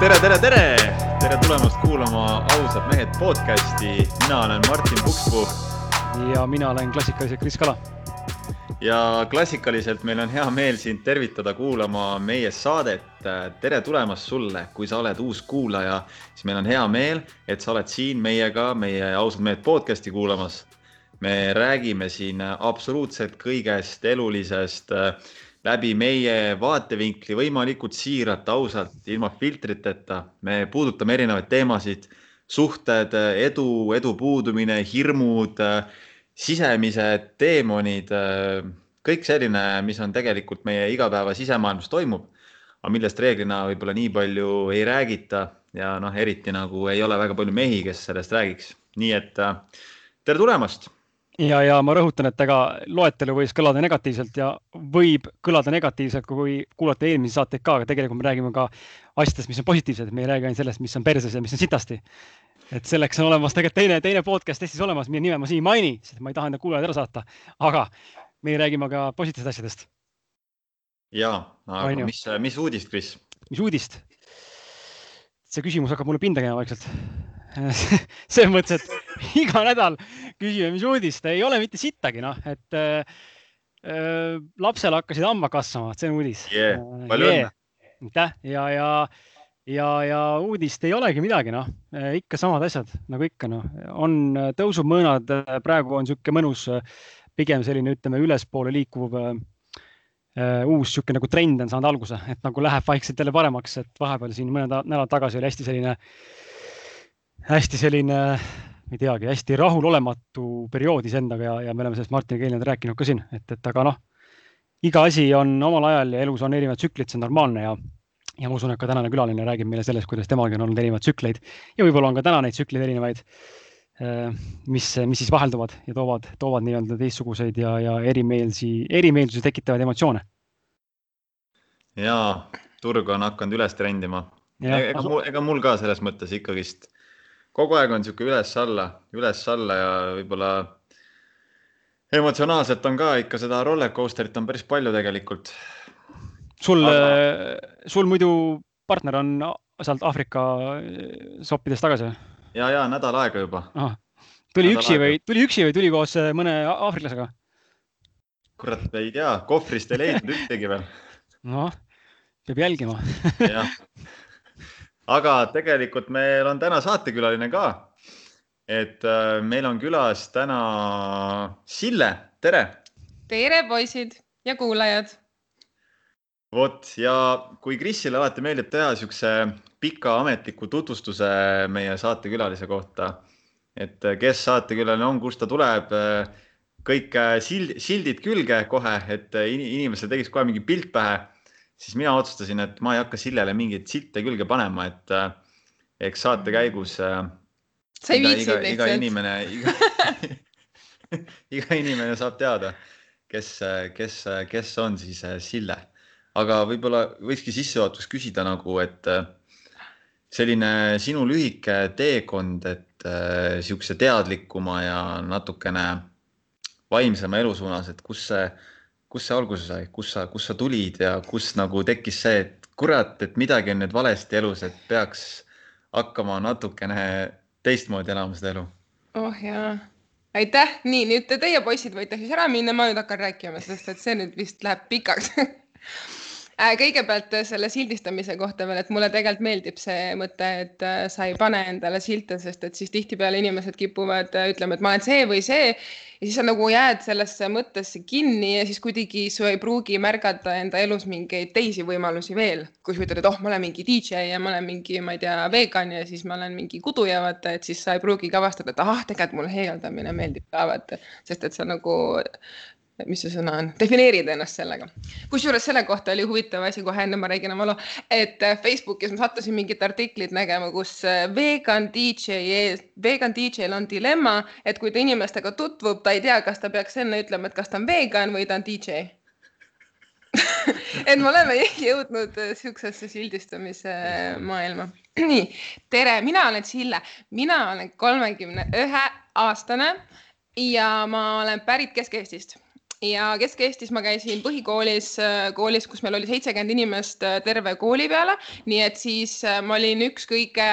tere, tere, tere, tere tulemast kuulama Ausad mehed podcasti. mina olen Martin Pukspuu. ja mina olen klassikaliselt Kris Kala. ja klassikaliselt meil on hea meel sind tervitada kuulama meie saadet. tere tulemast sulle, kui sa oled uus kuulaja, siis meil on hea meel, et sa oled siin meiega meie Ausad mehed podcasti kuulamas. me räägime siin absoluutselt kõigest elulisest läbi meie vaatevinkli võimalikult siiralt, ausalt, ilma filtriteta. me puudutame erinevaid teemasid, suhted, edu, edu puudumine, hirmud, sisemised teemonid, kõik selline, mis on tegelikult meie igapäeva sisemaailmas toimub, aga millest reeglina võib-olla nii palju ei räägita ja noh, eriti nagu ei ole väga palju mehi, kes sellest räägiks. nii et tere tulemast ja, ja ma rõhutan, et ega loetelu võis kõlada negatiivselt ja võib kõlada negatiivselt, kui kuulata eelmisi saateid ka, aga tegelikult me räägime ka asjadest, mis on positiivsed, me ei räägi ainult sellest, mis on perses ja mis on sitasti. et selleks on olemas tegelikult teine, teine podcast Eestis olemas, mille nime ma siin ei maini, sest ma ei taha enda kuulajaid ära saata, aga me räägime ka positiivsetest asjadest. ja, aga mis, mis uudist, Kris? mis uudist? see küsimus hakkab mulle pinda käima vaikselt selles mõttes, et iga nädal küsime, mis uudist, ei ole mitte sittagi, noh, et äh, äh, lapsel hakkasid hambad kasvama, see on uudis. Yeah.. palju õnne. aitäh! Ja, ja, ja, ja uudist ei olegi midagi, noh, ikka samad asjad nagu ikka, noh, on tõusumõõnad, praegu on niisugune mõnus, pigem selline, ütleme, ülespoole liikuv uh, uus niisugune nagu trend on saanud alguse, et nagu läheb vaikselt jälle paremaks, et vahepeal siin mõned nädalad tagasi oli hästi selline äh, hästi selline, ei teagi, hästi rahulolematu periood iseendaga ja, ja me oleme sellest Martiniga eelnevalt rääkinud ka siin, et, et aga noh, iga asi on omal ajal ja elus on erinevad tsüklid, see on normaalne ja, ja ma usun, et ka tänane külaline räägib meile sellest, kuidas temagi on olnud erinevaid tsükleid ja võib-olla on ka täna neid tsükleid erinevaid, äh, mis, mis siis vahelduvad ja toovad, toovad nii-öelda teistsuguseid ja, ja erimeelsi, erimeelsusi tekitavaid emotsioone. ja turg on hakanud üles trendima. ega mul, ega mul ka selles mõttes ikkagist kogu aeg on niisugune üles-alla, üles-alla ja võib-olla emotsionaalselt on ka ikka seda rollercoaster'it on päris palju tegelikult. sul Aga..., sul muidu partner on sealt Aafrika soppidest tagasi või? ja, ja nädal aega juba. tuli nädal üksi aega. või, tuli üksi või tuli koos äh, mõne aafriklasega? kurat, ei tea, kohvrist ei leidnud ühtegi veel. noh, peab jälgima jah aga tegelikult meil on täna saatekülaline ka. et äh, meil on külas täna Sille, tere. tere, poisid ja kuulajad. vot ja kui Krisile alati meeldib teha siukse pika ametliku tutvustuse meie saatekülalise kohta, et kes saatekülaline on, kust ta tuleb, kõik sild, sildid külge kohe, et inimesele tegiks kohe mingi pilt pähe siis mina otsustasin, et ma ei hakka Sillele mingeid silte külge panema, et äh, eks saate käigus äh,. sa ei viitsi lihtsalt. iga inimene, iga, iga inimene saab teada, kes, kes, kes on siis äh, Sille. aga võib-olla võikski sissejuhatuseks küsida nagu, et äh, selline sinu lühike teekond, et äh, sihukese teadlikuma ja natukene vaimsema elu suunas, et kus see kust see alguse sai, kus sa, kust sa tulid ja kus nagu tekkis see, et kurat, et midagi on nüüd valesti elus, et peaks hakkama natukene teistmoodi elama seda elu? oh jaa, aitäh, nii nüüd te, teie poisid võite siis ära minna, ma nüüd hakkan rääkima, sest et see nüüd vist läheb pikaks kõigepealt äh, selle sildistamise kohta veel, et mulle tegelikult meeldib see mõte, et äh, sa ei pane endale silte, sest et siis tihtipeale inimesed kipuvad ütlema, et ma olen see või see ja siis sa nagu jääd sellesse mõttesse kinni ja siis kuidagi su ei pruugi märgata enda elus mingeid teisi võimalusi veel. kui sa ütled, et oh, ma olen mingi DJ ja ma olen mingi, ma ei tea, vegan ja siis ma olen mingi kuduja, vaata, et siis sa ei pruugi ka avastada, et ahah, tegelikult mulle heeldamine meeldib ka, vaata, sest et sa nagu mis see sõna on, defineerid ennast sellega. kusjuures selle kohta oli huvitav asi, kohe enne ma räägin oma loo, et äh, Facebookis ma sattusin mingit artiklit nägema, kus äh, vegan DJ, vegan DJ-l on dilemma, et kui ta inimestega tutvub, ta ei tea, kas ta peaks enne ütlema, et kas ta on vegan või ta on DJ et me oleme jõudnud äh, siuksesse sildistamise maailma. nii, tere, mina olen Sille, mina olen kolmekümne ühe aastane ja ma olen pärit Kesk-Eestist ja Kesk-Eestis ma käisin põhikoolis, koolis, kus meil oli seitsekümmend inimest terve kooli peale, nii et siis ma olin üks kõige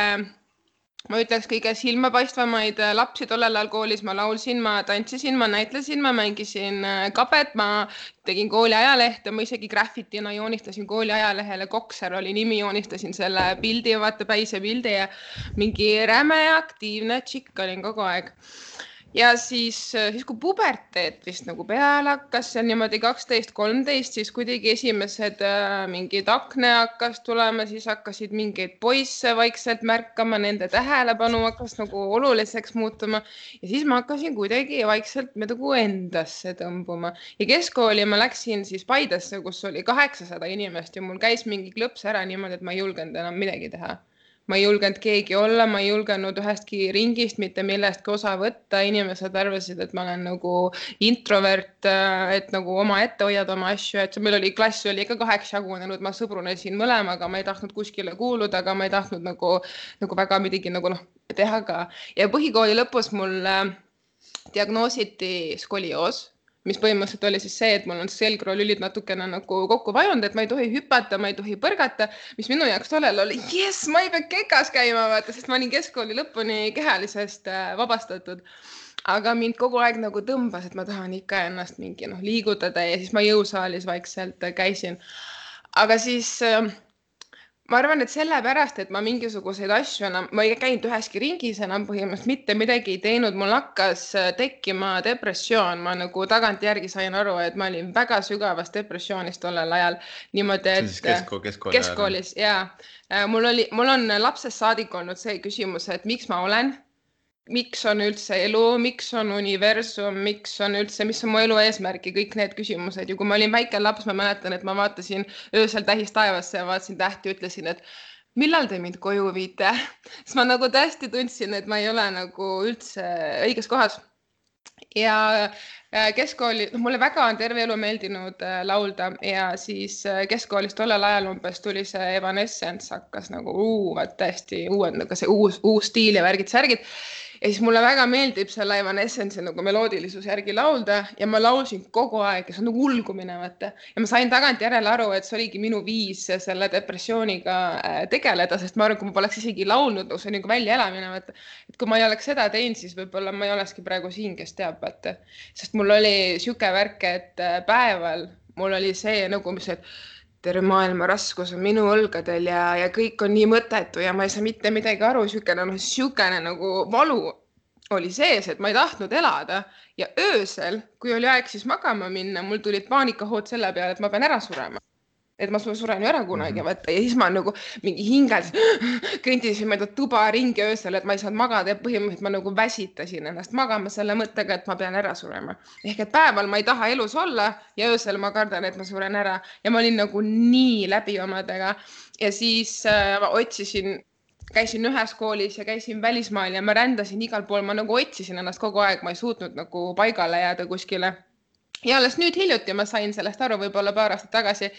ma ütleks kõige silmapaistvamaid äh, lapsi tollel ajal koolis, ma laulsin, ma tantsisin, ma näitlesin, ma mängisin äh, kabet, ma tegin kooli ajalehte, ma isegi graffitina joonistasin kooli ajalehele, Kokser oli nimi, joonistasin selle pildi, vaata päise pildi ja mingi räme aktiivne tšikk olin kogu aeg ja siis, äh, siis kui puberteet vist nagu peale hakkas, seal niimoodi kaksteist, kolmteist, siis kuidagi esimesed äh, mingid akne hakkas tulema, siis hakkasid mingeid poisse vaikselt märkama, nende tähelepanu hakkas nagu oluliseks muutuma. Ja siis ma hakkasin kuidagi vaikselt nagu endasse tõmbuma. Ja keskkooli ma läksin siis Paidesse, kus oli kaheksasada inimest ja mul käis mingi klõps ära niimoodi, et ma ei julgenud enam midagi teha ma ei julgenud keegi olla, ma ei julgenud ühestki ringist mitte millestki osa võtta, inimesed arvasid, et ma olen nagu introvert, et nagu omaette hoiad oma asju, et meil oli klass oli ikka kaheks jagunenud, ma sõbrunesin mõlemaga, ma ei tahtnud kuskile kuuluda, aga ma ei tahtnud nagu, nagu väga midagi nagu noh, teha ka. Ja põhikooli lõpus mul äh, diagnoositi skolioos mis põhimõtteliselt oli siis see, et mul on selgroolülid natukene nagu kokku vajunud, et ma ei tohi hüpata, ma ei tohi põrgata, mis minu jaoks tollal oli, jess, ma ei pea kekas käima, vaata, sest ma olin keskkooli lõpuni kehalisest äh, vabastatud aga mind kogu aeg nagu tõmbas, et ma tahan ikka ennast mingi noh, liigutada ja siis ma jõusaalis vaikselt käisin. aga siis äh, ma arvan, et sellepärast, et ma mingisuguseid asju enam, ma ei käinud üheski ringis enam põhimõtteliselt mitte midagi ei teinud, mul hakkas äh, tekkima depressioon, ma nagu tagantjärgi sain aru, et ma olin väga sügavas depressioonis tollel ajal. niimoodi, et keskkool, keskkooli keskoolis ja äh, mul oli, mul on lapsest saadik olnud see küsimus, et miks ma olen miks on üldse elu, miks on universum, miks on üldse, mis on mu elu eesmärk ja kõik need küsimused. Ja kui ma olin väike laps, ma mäletan, et ma vaatasin öösel tähist taevasse ja vaatasin tähti, ütlesin, et millal te mind koju viite, siis ma nagu tõesti tundsin, et ma ei ole nagu üldse õiges kohas. ja äh, keskkooli, noh, mulle väga on terve elu meeldinud äh, laulda ja siis äh, keskkoolis tollel ajal umbes tuli see Evanescence hakkas nagu uu, täiesti uued, nagu see uus, uus stiil ja värgid-särgid ja siis mulle väga meeldib selle Evanescence'i nagu meloodilisuse järgi laulda ja ma laulsin kogu aeg ja see on nagu ulgumine, vaata. ja ma sain tagantjärele aru, et see oligi minu viis selle depressiooniga äh, tegeleda, sest ma arvan, kui ma poleks isegi laulnud, see on nagu väljaelamine, vaata. et kui ma ei oleks seda teinud, siis võib-olla ma ei olekski praegu siin, kes teab, vaata. sest mul oli sihuke värk, et äh, päeval mul oli see nagu, mis, et terve maailma raskus on minu õlgadel ja, ja kõik on nii mõttetu ja ma ei saa mitte midagi aru, niisugune noh, niisugune nagu valu oli sees, et ma ei tahtnud elada. Ja öösel, kui oli aeg siis magama minna, mul tulid paanikahood selle peale, et ma pean ära surema et ma suren ju ära kunagi, mhm. vaata ja siis ma nagu mingi hinges kõndisin mööda tuba ringi öösel, et ma ei saanud magada ja põhimõtteliselt ma nagu väsitasin ennast magama selle mõttega, et ma pean ära surema. ehk et päeval ma ei taha elus olla ja öösel ma kardan, et ma suren ära ja ma olin nagu nii läbi omadega ja siis äh, ma otsisin käisin ühes koolis ja käisin välismaal ja ma rändasin igal pool, ma nagu otsisin ennast kogu aeg, ma ei suutnud nagu paigale jääda kuskile. ja alles nüüd hiljuti ma sain sellest aru, võib-olla paar aastat tagasi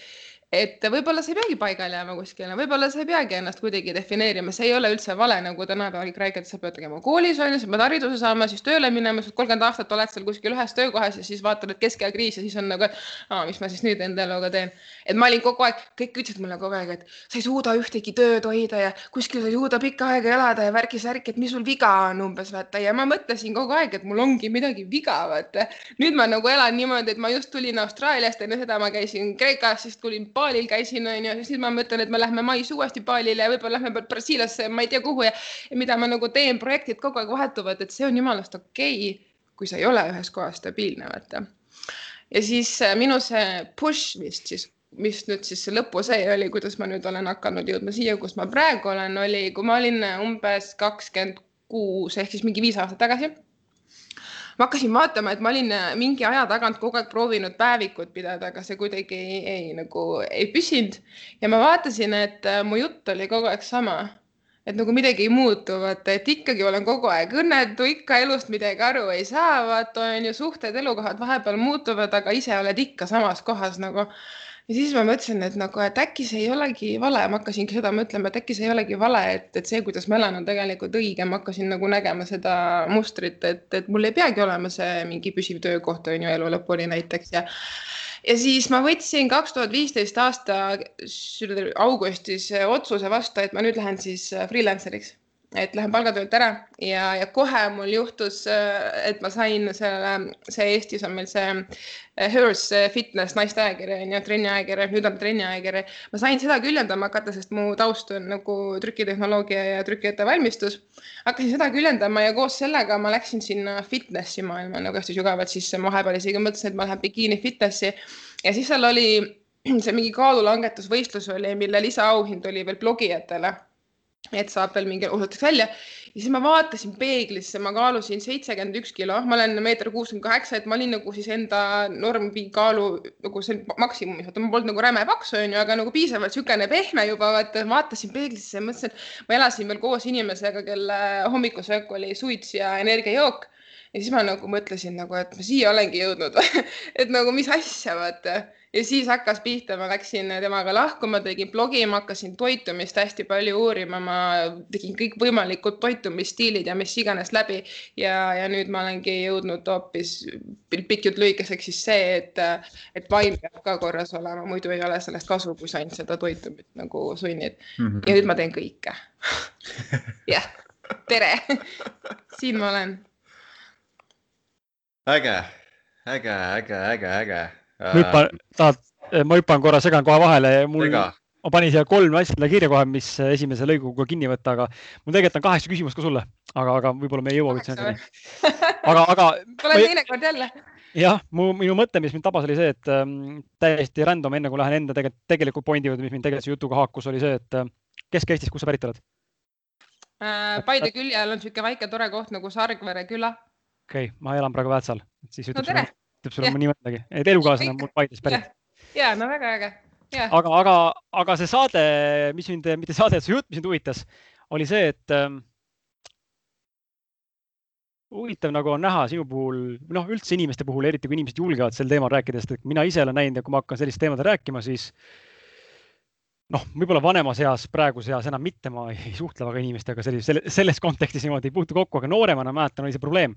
et võib-olla sa ei peagi paigale jääma kuskile, võib-olla sa ei peagi ennast kuidagi defineerima, see ei ole üldse vale, nagu tänapäeval kõik räägivad, sa pead tegema koolis on ju, sa pead hariduse saama, siis tööle minema, sa kolmkümmend aastat oled seal kuskil ühes töökohas ja siis vaatad, et keskeal kriis ja siis on nagu, mis ma siis nüüd enda eluga teen. et ma olin kogu aeg, kõik ütlesid mulle kogu aeg, et sa ei suuda ühtegi tööd hoida ja kuskil sa ei suuda pikka aega elada ja värki-särki, et mis sul viga on umbes vaata ja ma mõtlesin kogu aeg, et mul ongi midagi viga vaata. nüüd ma nagu elan niimoodi, et ma just tulin Austraaliast, enne seda ma käisin Kreekas, siis tulin Balil käisin onju, siis ma mõtlen, et me lähme mais uuesti Balile ja võib-olla lähme Brasiiliasse, ma ei tea kuhu ja, ja mida ma nagu teen, projektid kogu aeg vahetuvad, et see on jumalast okei okay,, kui sa ei ole ühes kohas stabiilne, vaata. ja siis äh, minu see push vist siis mis nüüd siis see lõpusee oli, kuidas ma nüüd olen hakanud jõudma siia, kus ma praegu olen, oli, kui ma olin umbes kakskümmend kuus ehk siis mingi viis aastat tagasi ma hakkasin vaatama, et ma olin äh, mingi aja tagant kogu aeg proovinud päevikut pidada, aga see kuidagi ei, ei nagu ei püsinud. Ja ma vaatasin, et äh, mu jutt oli kogu aeg sama. Et nagu midagi ei muutu, vaata, et ikkagi olen kogu aeg õnnetu, ikka elust midagi aru ei saa, vaata on ju suhted, elukohad vahepeal muutuvad, aga ise oled ikka samas kohas nagu ja siis ma mõtlesin, et nagu, et äkki see ei olegi vale, ma hakkasingi seda mõtlema, et äkki see ei olegi vale, et, et see, kuidas ma elan, on tegelikult õige, ma hakkasin nagu nägema seda mustrit, et, et mul ei peagi olema see mingi püsiv töökoht on ju elu lõpuni näiteks. Ja ja siis ma võtsin kaks tuhat viisteist aasta augustis otsuse vastu, et ma nüüd lähen siis freelancer'iks et lähen palgatöölt ära ja, ja kohe mul juhtus, et ma sain selle, see Eestis on meil see eh, Hers Fitness naiste ajakiri on ju, trenniajakiri, nüüd on trenniajakiri. ma sain seda küljendama hakata, sest mu taust on nagu trükitehnoloogia ja trükiettevalmistus. hakkasin seda küljendama ja koos sellega ma läksin sinna fitnessi maailma nagu hästi sügavalt sisse, ma vahepeal isegi mõtlesin, et ma lähen bikiini fitnessi ja siis seal oli see mingi kaalulangetusvõistlus oli, mille lisaauhind oli veel blogijatele et saab veel mingi osutuks välja. ja siis ma vaatasin peeglisse, ma kaalusin seitsekümmend üks kilo, ma olen meeter kuuskümmend kaheksa, et ma olin nagu siis enda normkaalu nagu see maksimumis, vaata ma polnud nagu räme paks onju, aga nagu piisavalt siukene pehme juba, vaata vaatasin peeglisse ja mõtlesin, et ma elasin veel koos inimesega, kelle hommikusöök oli suits ja energiajook. Ja siis ma nagu mõtlesin nagu, et ma siia olengi jõudnud. Et nagu mis asja, vaata ja siis hakkas pihta, ma läksin temaga lahkuma, tegin blogi, ma hakkasin toitumist hästi palju uurima, ma tegin kõikvõimalikud toitumisstiilid ja mis iganes läbi ja, ja nüüd ma olengi jõudnud hoopis pikk jutt lühikeseks siis see, et, et vaim peab ka korras olema, muidu ei ole sellest kasu, kui sa ainult seda toitumist nagu sunnid mm. -hmm. ja nüüd ma teen kõike jah, tere siin ma olen. äge, äge, äge, äge, äge ma hüppan, tahad, ma hüppan korra, segan kohe vahele, mul, ma panin siia kolm asja kirja kohe, mis esimese lõiguga kinni võtta, aga mul tegelikult on kaheksa küsimust ka sulle, aga, aga võib-olla me ei jõua üldse nendeni. aga, aga. Pole teinekord jälle. jah, mu, minu mõte, mis mind tabas, oli see, et ähm, täiesti random, enne kui lähen enda tegelikult, tegeliku pointi juurde, mis mind tegelikult jutuga haakus, oli see, et äh, Kesk-Eestis, kust sa pärit oled äh,? Paide külje all on niisugune väike tore koht nagu Sargvere küla. okei okay,, ma elan praegu Väätsal, siis ütleb no, ütleb sulle nii mõndagi, et elukaaslane on mul Paides pärit. ja no väga äge. Aga, aga, aga see saade, mis mind, mitte saade, see jutt, mis mind huvitas, oli see, et ähm, huvitav nagu on näha sinu puhul, noh, üldse inimeste puhul, eriti kui inimesed julgevad sel teemal rääkida, sest et mina ise olen näinud ja kui ma hakkan sellist teemadel rääkima, siis noh, võib-olla vanemas eas, praeguses eas enam mitte, ma ei suhtle väga inimestega sellise, selles kontekstis niimoodi ei puutu kokku, aga nooremana mäletan, oli see probleem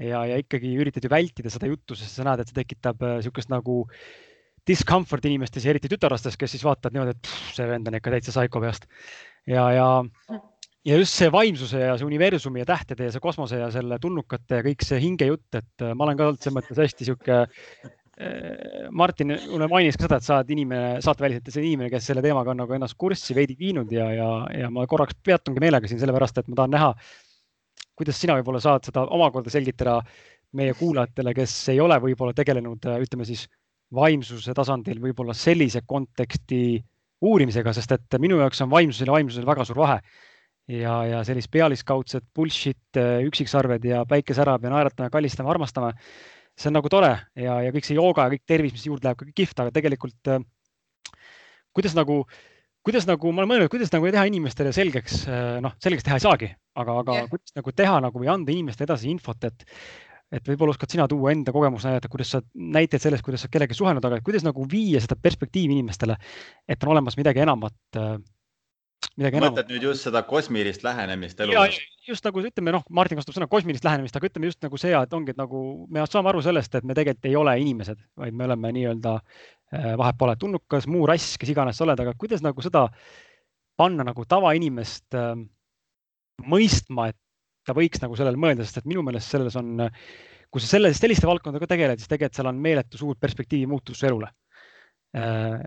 ja, ja ikkagi üritad ju vältida seda juttu, sest sa näed, et see tekitab niisugust äh, nagu discomfort inimestes ja eriti tütarlastes, kes siis vaatavad niimoodi, et pff, see vend on ikka täitsa saiko peast. ja, ja, ja just see vaimsuse ja see universumi ja tähtede ja see kosmose ja selle tulnukate ja kõik see hingejutt, et äh, ma olen ka olnud selles mõttes hästi sihuke äh, Martin mulle mainis ka seda, et sa oled inimene, saateväliselt see inimene, kes selle teemaga on nagu ennast kurssi veidi viinud ja, ja, ja ma korraks peatungi meelega siin sellepärast, et ma tahan näha, kuidas sina võib-olla saad seda omakorda selgitada meie kuulajatele, kes ei ole võib-olla tegelenud, ütleme siis vaimsuse tasandil võib-olla sellise konteksti uurimisega, sest et minu jaoks on vaimsusel ja vaimsusel väga suur vahe. ja, ja sellist pealiskaudset bullshit, üksiksarved ja päike särab ja naeratame, kallistame, armastame. see on nagu tore ja, ja kõik see jooga ja kõik tervis, mis juurde läheb, kõik kihvt, aga tegelikult kuidas nagu äh, kuidas nagu, ma olen mõelnud, kuidas nagu teha inimestele selgeks, äh, noh, selgeks teha ei saagi, aga, aga yeah. kuidas nagu teha nagu või anda inimestele edasi infot, et, et võib-olla oskad sina tuua enda kogemust näidata, kuidas sa näiteid sellest, kuidas sa kellegagi suhelnud, aga kuidas nagu viia seda perspektiivi inimestele, et on olemas midagi enamat äh, midagi enamat. mõtled nüüd just seda kosmilist lähenemist elule? just nagu ütleme, noh, Martin kasutab sõna kosmilist lähenemist, aga ütleme just nagu see, et ongi, et nagu me saame aru sellest, et me tegelikult ei ole inimesed, vaid me oleme nii-öelda Äh, vahet pole, tulnukas, muu rass, kes iganes sa oled, aga kuidas nagu seda panna nagu tavainimest äh, mõistma, et ta võiks nagu sellele mõelda, sest et minu meelest selles on, kui sa selle, selliste valdkondadega tegeled, siis tegelikult seal on meeletu suur perspektiivi muutus elule äh,.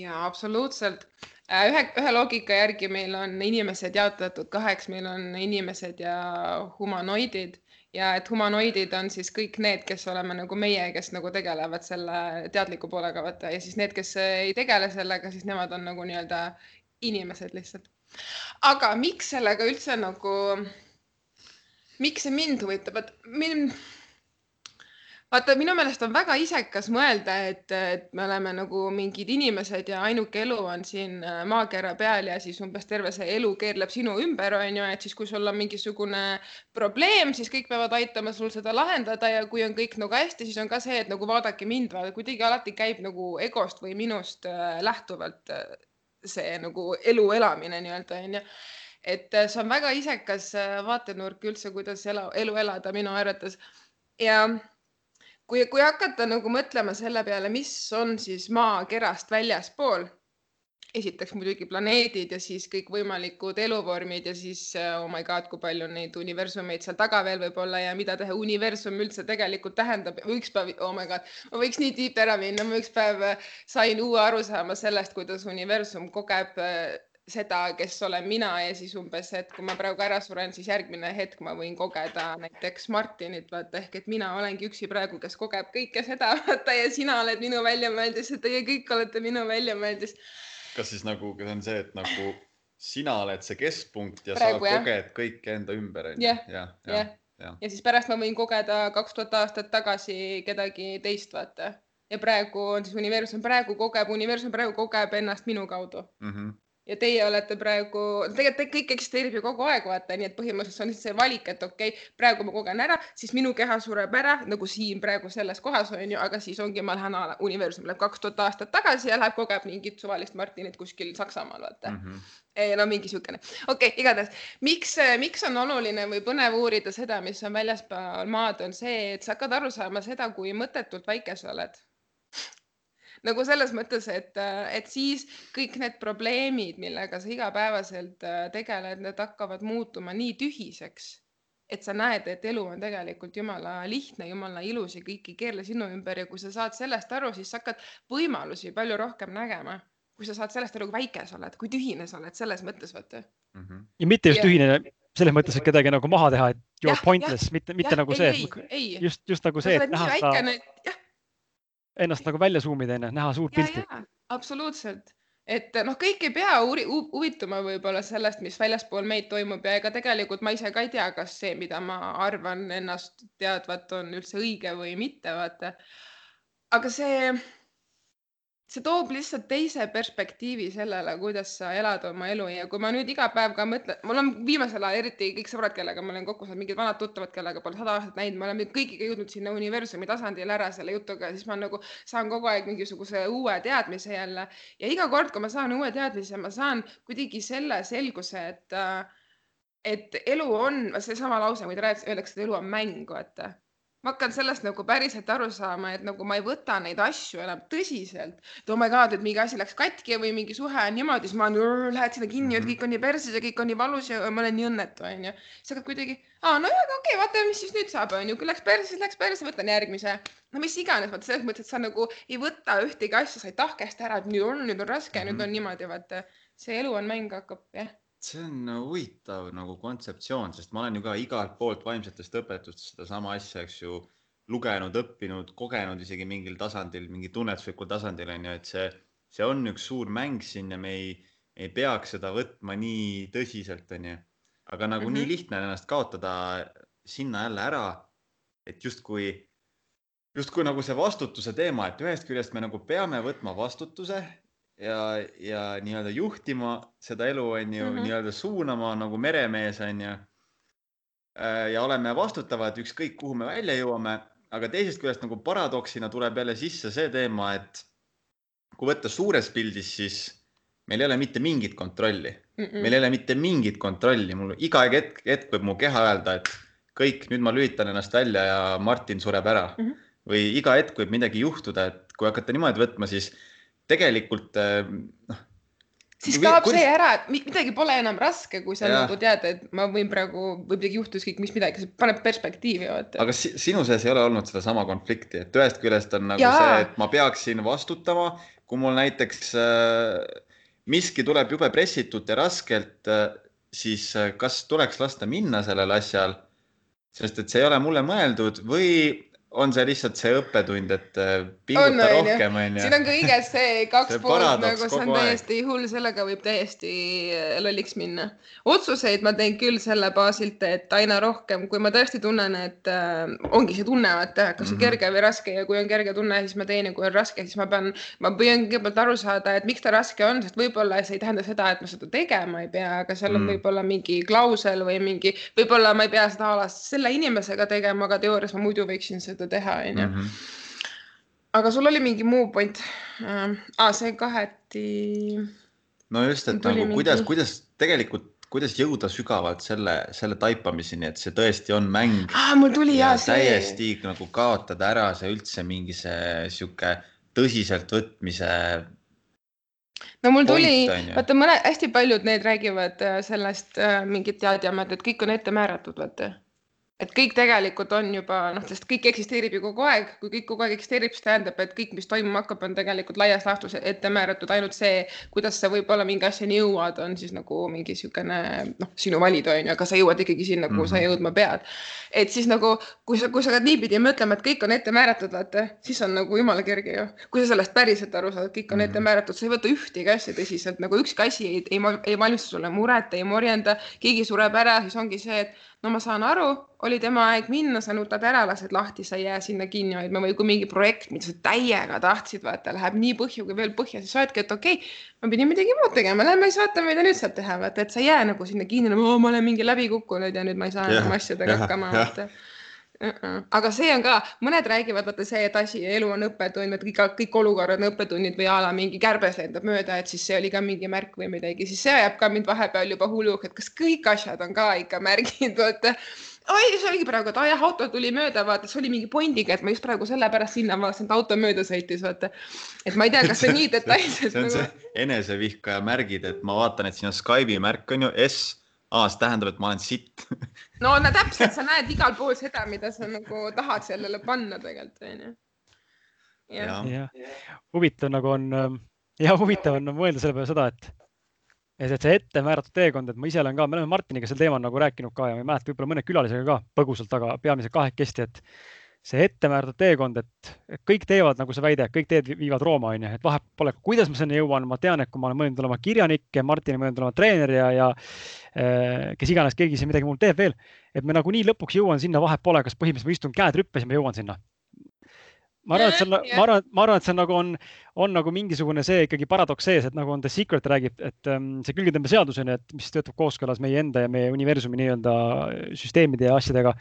Ja absoluutselt. Äh, ühe, ühe loogika järgi meil on inimesed jaotatud kaheks, meil on inimesed ja humanoidid ja et humanoidid on siis kõik need, kes oleme nagu meie, kes nagu tegelevad selle teadliku poolega, vaata, ja siis need, kes ei tegele sellega, siis nemad on nagu nii-öelda inimesed lihtsalt. aga miks sellega üldse nagu, miks see mind huvitab, et mind, vaata, minu meelest on väga isekas mõelda, et, et me oleme nagu mingid inimesed ja ainuke elu on siin äh, maakera peal ja siis umbes terve see elu keerleb sinu ümber, on ju, et siis, kui sul on mingisugune probleem, siis kõik peavad aitama sul seda lahendada ja kui on kõik nagu hästi, siis on ka see, et nagu vaadake mind, kuidagi alati käib nagu egost või minust äh, lähtuvalt äh, see nagu elu elamine nii-öelda onju et see on väga isekas vaatenurk üldse, kuidas elu, elu elada minu arvates. Ja kui, kui hakata nagu mõtlema selle peale, mis on siis maakerast väljaspool, esiteks muidugi planeedid ja siis kõikvõimalikud eluvormid ja siis oh my god, kui palju neid universumeid seal taga veel võib olla ja mida teha universum üldse tegelikult tähendab. üks päev, oh my god, ma võiks nii tiip ära minna, ma üks päev sain uue arusaama sellest, kuidas universum kogeb seda, kes olen mina ja siis umbes, et kui ma praegu ära suren, siis järgmine hetk ma võin kogeda näiteks Martinit, vaata ehk et mina olengi üksi praegu, kes kogeb kõike seda, vaata ja sina oled minu väljamõeldis ja teie kõik olete minu väljamõeldis. kas siis nagu see on see, et nagu sina oled see keskpunkt ja praegu, sa koged jah. kõike enda ümber onju? jah, jah, jah. Ja. ja siis pärast ma võin kogeda kaks tuhat aastat tagasi kedagi teist, vaata ja praegu on siis universum, praegu kogeb, universum praegu kogeb ennast minu kaudu mm. -hmm ja teie olete praegu, tegelikult kõik eksisteerib ju kogu aeg, vaata, nii et põhimõtteliselt on see valik, et okei okay,, praegu ma kogen ära, siis minu keha sureb ära nagu siin praegu selles kohas on ju, aga siis ongi, ma lähen universum läheb kaks tuhat aastat tagasi ja läheb kogeb mingit suvalist Martinit kuskil Saksamaal, vaata. Mm. -hmm no mingi siukene, okei okay,, igatahes, miks, miks on oluline või põnev uurida seda, mis on väljaspool maad, on see, et sa hakkad aru saama seda, kui mõttetult väike sa oled nagu selles mõttes, et, et siis kõik need probleemid, millega sa igapäevaselt äh, tegeled, need hakkavad muutuma nii tühiseks, et sa näed, et elu on tegelikult jumala lihtne, jumala ilus ja kõik ei keerle sinu ümber ja kui sa saad sellest aru, siis sa hakkad võimalusi palju rohkem nägema kui sa saad sellest aru, kui väike sa oled, kui tühine sa oled selles mõttes, vaata mm. -hmm. ja mitte just ja. tühine selles mõttes, et kedagi nagu maha teha, et you are pointless, mitte, mitte ja, nagu ei, see, just, just nagu see, et näha seda. jah, ennast nagu välja zoom ida, onju, näha suurt pilti. absoluutselt, et noh, kõik ei pea huvituma võib-olla sellest, mis väljaspool meid toimub ja ega tegelikult ma ise ka ei tea, kas see, mida ma arvan ennast teadvat, on üldse õige või mitte, vaata. aga see see toob lihtsalt teise perspektiivi sellele, kuidas sa elad oma elu. Ja kui ma nüüd iga päev ka mõtlen, mul on viimasel ajal eriti kõik sõbrad, kellega ma olen kokku saanud, mingid vanad tuttavad, kellega pole sada aastat näinud, me oleme kõigiga jõudnud sinna universumi tasandile ära selle jutuga, siis ma nagu saan kogu aeg mingisuguse uue teadmise jälle. Ja iga kord, kui ma saan uue teadmise, ma saan kuidagi selle selguse, et et elu on, seesama lause, mida öeldakse, et elu on mäng, vaata ma hakkan sellest nagu päriselt aru saama, et nagu ma ei võta neid asju enam tõsiselt. et oh my god, et mingi asi läks katki või mingi suhe on niimoodi, siis ma lähen sinna kinni, et mhm. kõik on nii perses ja kõik on nii valus ja ma olen nii õnnetu, onju. siis hakkad kuidagi, aa, nojah, okei okay,, vaatame, mis siis nüüd saab, onju, kui läks perse, siis läks perse, võtan järgmise. no mis iganes, vaata selles mõttes, et sa nagu ei võta ühtegi asja, sa ei tahkesta ära, et nüüd on, nüüd on raske mm, -hmm. nüüd on niimoodi, vaata. see elu on mäng, hakkab, jah see on huvitav nagu kontseptsioon, sest ma olen ju ka igalt poolt vaimsetest õpetustest sedasama asja, eks ju, lugenud, õppinud, kogenud isegi mingil tasandil, mingi tunnetuslikul tasandil on ju, et see, see on üks suur mäng siin ja me ei, ei peaks seda võtma nii tõsiselt, on ju. aga nagu mm -hmm. nii mhm. lihtne on ennast kaotada sinna jälle ära, et justkui, justkui nagu see vastutuse teema, et ühest küljest me nagu peame võtma vastutuse ja, ja nii-öelda juhtima seda elu, on ju mm -hmm., nii-öelda suunama nagu meremees, on ju. Äh, ja oleme vastutavad, ükskõik kuhu me välja jõuame, aga teisest küljest nagu paradoksina tuleb jälle sisse see teema, et kui võtta suures pildis, siis meil ei ole mitte mingit kontrolli mm, -mm. meil ei ole mitte mingit kontrolli, mul iga hetk, hetk võib mu keha öelda, et kõik, nüüd ma lülitan ennast välja ja Martin sureb ära mm. -hmm. või iga hetk võib midagi juhtuda, et kui hakata niimoodi võtma, siis tegelikult äh, noh. siis kaob kuidas... see ära, et midagi pole enam raske, kui sa nagu tead, et ma võin praegu, võib midagi juhtuda, ükskõik mis midagi, see paneb perspektiivi vaata. aga si sinu sees ei ole olnud sedasama konflikti, et ühest küljest on nagu ja. see, et ma peaksin vastutama, kui mul näiteks äh, miski tuleb jube pressitult ja raskelt äh,, siis äh, kas tuleks lasta minna sellel asjal, sest et see ei ole mulle mõeldud või on see lihtsalt see õppetund, et äh, pinguta on, rohkem, onju. siin on kõige see kaks see poolt nagu see on täiesti aeg. hull, sellega võib täiesti äh, lolliks minna. otsuseid ma teen küll selle baasilt, et aina rohkem, kui ma tõesti tunnen, et äh, ongi see tunne, et kas on mm -hmm. kerge või raske ja kui on kerge tunne, siis ma teen ja kui on raske, siis ma pean, ma püüan kõigepealt aru saada, et miks ta raske on, sest võib-olla see ei tähenda seda, et ma seda tegema ei pea, aga seal on mm võib-olla mingi klausel või mingi, võib-olla ma ei pea seda alast selle inimesega tegema, aga teoorias ma muidu võiksin seda seda teha, onju. Mhm. aga sul oli mingi muu point äh,? Ah, see kaheti. no just, et nagu mingi... kuidas, kuidas tegelikult kuidas jõuda sügavalt selle, selle taipamiseni, et see tõesti on mäng ah,. mul tuli ja, ja see. täiesti nagu kaotada ära see üldse mingi see sihuke tõsiseltvõtmise. no mul tuli, vaata mõne, hästi paljud need räägivad äh, sellest äh, mingit teadjamat, et kõik on ette määratud, vaata et kõik tegelikult on juba noh, sest kõik eksisteerib ju kogu aeg, kui kõik kogu aeg eksisteerib, siis tähendab, et kõik, mis toimuma hakkab, on tegelikult laias laastus ette määratud, ainult see, kuidas sa võib-olla mingi asjani jõuad, on siis nagu mingi niisugune noh, sinu valida on ju, aga sa jõuad ikkagi sinna, kuhu mm -hmm. sa mhm. jõudma pead. et siis nagu, kui sa, kui sa hakkad niipidi mõtlema, et kõik on ette määratud, vaata, siis on nagu jumala kerge ju. kui sa sellest päriselt aru saad, et kõik on mm -hmm. ette mhm. määratud, sa ei võta ühtegi asja tõsiselt, nagu ükski asi ei, ei, ei valmista sulle muret, ei morjenda, keegi sureb ära, siis ongi see, et no ma saan aru, oli tema aeg minna, sa nutad ära, lased lahti, sa ei jää sinna kinni hoidma või kui mingi projekt, mida sa täiega tahtsid, vaata, läheb nii põhju kui veel põhja, siis sa oledki, et okei okay,, ma pidin midagi muud tegema, lähme siis vaatame, mida nüüd saab teha, vaata, et sa ei jää nagu sinna kinni, nagu ma olen mingi läbi kukkunud ja nüüd ma ei saa enam asjadega hakkama, vaata Uh -uh. aga see on ka, mõned räägivad, vaata see, et asi, elu on õppetund, et kõik, kõik olukorrad on õppetunnid või a la mingi kärbes lendab mööda, et siis see oli ka mingi märk või midagi, siis see ajab ka mind vahepeal juba hulluks, et kas kõik asjad on ka ikka märgid, vaata. oi, see oligi praegu, et aa jah, auto tuli mööda, vaata, see oli mingi pointiga, et ma just praegu sellepärast sinna vaatasin, et auto mööda sõitis, vaata. et ma ei tea, kas see nii detailselt. see on nagu... see enesevihkaja märgid, et ma vaatan, et siin on Skype'i märk on ju S aa, see tähendab, et ma olen sitt. No no täpselt, sa näed igal pool seda, mida sa nagu tahad sellele panna tegelikult onju. jah, huvitav nagu on ja huvitav on mõelda selle peale seda, et et, et see ette määratud teekond, et ma ise olen ka, me oleme Martiniga sel teemal nagu rääkinud ka ja ma ei mäleta, võib-olla mõne külalisega ka põgusalt, aga peamiselt kahekesti, et see ettemääratud teekond, et kõik teevad, nagu sa väide, kõik teed viivad Rooma, on ju, et vahet pole, kuidas ma sinna jõuan, ma tean, et kui ma olen mõelnud olema kirjanik ja Martin on mõelnud olema treener ja, ja äh, kes iganes, keegi siin midagi muud teeb veel, et me nagunii lõpuks jõuan sinna, vahet pole, kas põhimõtteliselt ma istun käed rüppes ja ma jõuan sinna. ma arvan, et see on, ma arvan, ma arvan, et see on nagu on, on nagu mingisugune see ikkagi paradoks sees, et nagu on The Secret räägib, et um, see külgetõmbeseadus on ju, et mis töötab kooskõlas meie enda ja meie universumi nii-öelda süsteemide ja asjadega.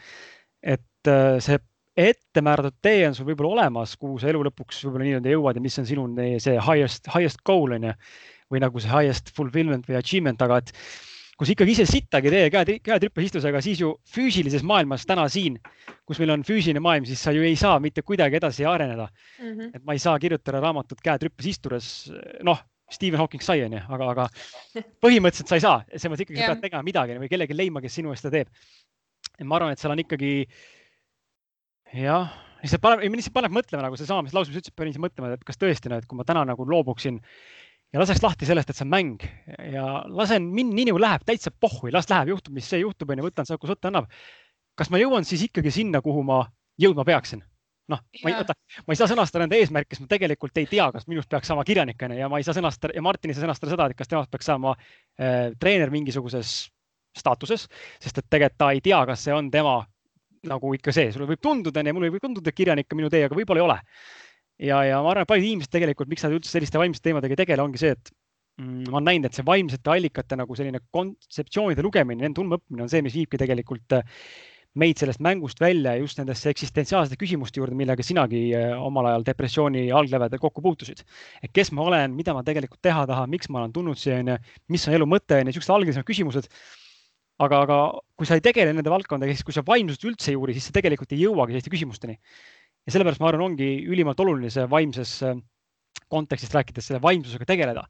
et uh, see ette määratud tee on sul võib-olla olemas, kuhu sa elu lõpuks võib-olla nii-öelda jõuad ja mis on sinu see highest, highest goal on ju. või nagu see highest fulfillment või achievement, aga et kui sa ikkagi ise sittagi tee käed, käed rüppes istus, aga siis ju füüsilises maailmas täna siin, kus meil on füüsiline maailm, siis sa ju ei saa mitte kuidagi edasi areneda mm. -hmm. et ma ei saa kirjutada raamatut käed rüppes istudes, noh, Stephen Hawking sai, onju, aga, aga põhimõtteliselt sa ei saa, selles mõttes ikkagi sa pead tegema midagi või kellegi leidma, kes sinu eest seda teeb. ma arvan, et seal on ikkagi jah, lihtsalt paneb, lihtsalt paneb mõtlema nagu seesama, mis lause, mis ütlesid, panin mõtlema, et kas tõesti, et kui ma täna nagu loobuksin ja laseks lahti sellest, et see on mäng ja lasen mind nii nagu läheb täitsa pohhui, las läheb, juhtub, mis see juhtub, onju, võtan seda, kus võtta annab. kas ma jõuan siis ikkagi sinna, kuhu ma jõudma peaksin? noh, ma ei võta, ma ei saa sõnastada enda eesmärke, sest ma tegelikult ei tea, kas minust peaks saama kirjanik onju ja ma ei saa sõnastada ja Martin ei saa sõnastada seda, et kas temast peaks saama äh, treener mingisuguses staatuses, sest et tegelikult ta ei tea, kas see on tema nagu ikka see, sulle võib tunduda, mulle võib tunduda, et kirjanik on minu tee, aga võib-olla ei ole. ja, ja ma arvan, et paljud inimesed tegelikult, miks nad üldse selliste vaimsete teemadega ei tegele, ongi see, et mm, ma olen näinud, et see vaimsete allikate nagu selline kontseptsioonide lugemine, nende tundmaõppimine on see, mis viibki tegelikult äh, meid sellest mängust välja just nendesse eksistentsiaalsete küsimuste juurde, millega sinagi äh, omal ajal depressiooni alglävedel kokku puutusid. et kes ma olen, mida ma tegelikult teha tahan, miks ma olen tulnud siia, onju, mis on elu mõte, onju, siuksed algelisemad küsimused aga, aga kui sa ei tegele nende valdkondadega, siis kui sa vaimsust üldse ei uuri, siis sa tegelikult ei jõuagi selliste küsimusteni. ja sellepärast ma arvan, ongi ülimalt oluline see vaimses äh, kontekstist rääkides selle vaimsusega tegeleda,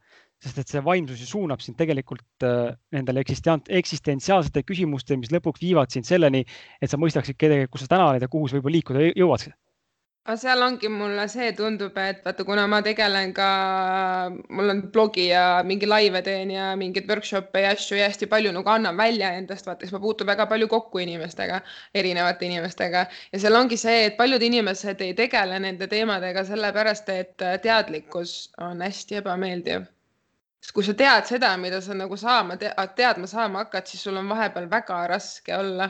sest et see vaimsus ju suunab sind tegelikult äh, nendele eksistentsiaalsete küsimustele, mis lõpuks viivad sind selleni, et sa mõistaksid kus sa täna oled ja kuhu sa võib-olla liikuda jõuad. Aga seal ongi mulle see tundub, et vaata, kuna ma tegelen ka, mul on blogi ja mingi laive teen ja mingeid workshop'e ja asju ja hästi palju nagu annan välja endast, vaata siis ma puutun väga palju kokku inimestega, erinevate inimestega. Ja seal ongi see, et paljud inimesed ei tegele nende teemadega sellepärast, et teadlikkus on hästi ebameeldiv. Sest kui sa tead seda, mida sa nagu saama te, teadma saama hakkad, siis sul on vahepeal väga raske olla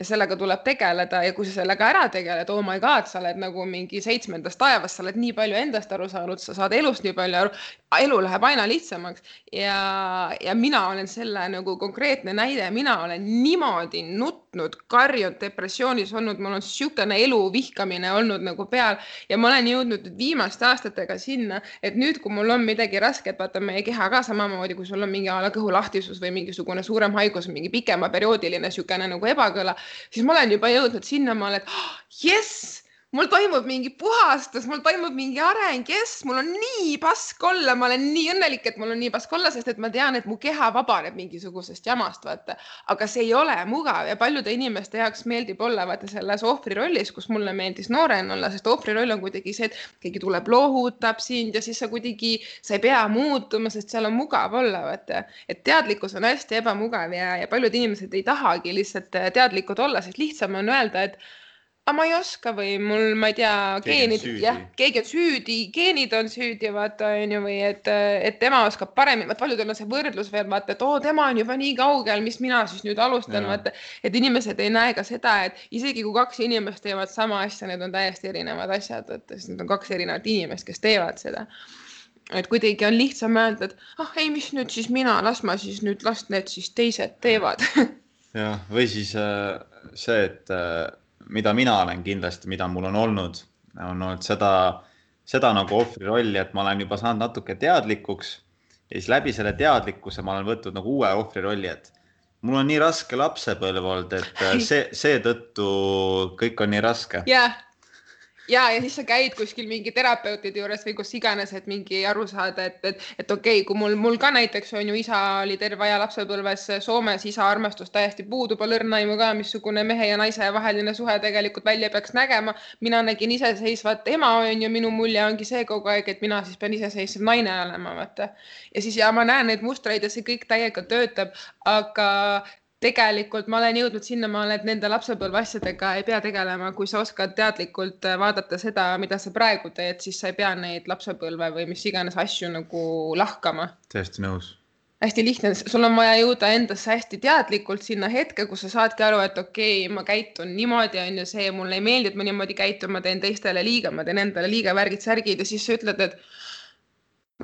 ja sellega tuleb tegeleda ja kui sa sellega ära tegeled, oh my god, sa oled nagu mingi seitsmendas taevas, sa oled nii palju endast aru saanud, sa saad elust nii palju aru, elu läheb aina lihtsamaks. Ja, ja mina olen selle nagu konkreetne näide, mina olen niimoodi nutnud, karjunud, depressioonis olnud, mul on niisugune elu vihkamine olnud nagu peal ja ma olen jõudnud nüüd viimaste aastatega sinna, et nüüd, kui mul on midagi rasket, vaata meie keha ka samamoodi, kui sul on mingi a la kõhulahtisus või mingisugune suurem haigus, mingi pikema perioodiline niisugune nagu ebakõla, siis ma olen juba jõudnud sinnamaale, et oh, jess mul toimub mingi puhastus, mul toimub mingi areng, jess, mul on nii pask olla, ma olen nii õnnelik, et mul on nii pask olla, sest et ma tean, et mu keha vabaneb mingisugusest jamast, vaata. aga see ei ole mugav ja paljude inimeste jaoks meeldib olla vaata selles ohvri rollis, kus mulle meeldis noorena olla, sest ohvri roll on kuidagi see, et keegi tuleb, lohutab sind ja siis sa kuidagi, sa ei pea muutuma, sest seal on mugav olla, vaata. et teadlikkus on hästi ebamugav ja, ja paljud inimesed ei tahagi lihtsalt teadlikud olla, sest lihtsam on öelda, et aga ma ei oska või mul, ma ei tea, geenid, jah, keegi on süüdi, geenid on süüdi, vaata onju, või et, et tema oskab paremini, vaat paljudel on see võrdlus veel vaata, et oo, tema on juba nii kaugel, mis mina siis nüüd alustan, vaata. et inimesed ei näe ka seda, et isegi kui kaks inimest teevad sama asja, need on täiesti erinevad asjad, et sest need on kaks erinevat inimest, kes teevad seda. Et kuidagi on lihtsam öelda, et ah ei, mis nüüd siis mina, las ma siis nüüd, las need siis teised teevad. Jah, või siis äh, see, et äh, mida mina olen kindlasti, mida mul on olnud, on olnud seda, seda nagu ohvri rolli, et ma olen juba saanud natuke teadlikuks ja siis läbi selle teadlikkuse ma olen võtnud nagu uue ohvri rolli, et mul on nii raske lapsepõlv olnud, et see, seetõttu kõik on nii raske. jah yeah ja, ja siis sa käid kuskil mingi terapeutide juures või kus iganes, et mingi aru saada, et, et, et okei okay,, kui mul, mul ka näiteks on ju isa oli terve aja lapsepõlves Soomes, isa armastus täiesti puudub, õrna aimu ka, missugune mehe ja naise vaheline suhe tegelikult välja peaks nägema. mina nägin iseseisvat ema on ju, minu mulje ongi see kogu aeg, et mina siis pean iseseisev naine olema, vaata. ja siis ja ma näen neid mustreid ja see kõik täiega töötab, aga tegelikult ma olen jõudnud sinnamaale, et nende lapsepõlve asjadega ei pea tegelema, kui sa oskad teadlikult äh, vaadata seda, mida sa praegu teed, siis sa ei pea neid lapsepõlve või mis iganes asju nagu lahkama. täiesti nõus. hästi lihtne, sul on vaja jõuda endasse hästi teadlikult sinna hetke, kus sa saadki aru, et okei okay,, ma käitun niimoodi, on ju see, mulle ei meeldi, et ma niimoodi käitun, ma teen teistele liiga, ma teen endale liiga, värgid-särgid ja siis sa ütled, et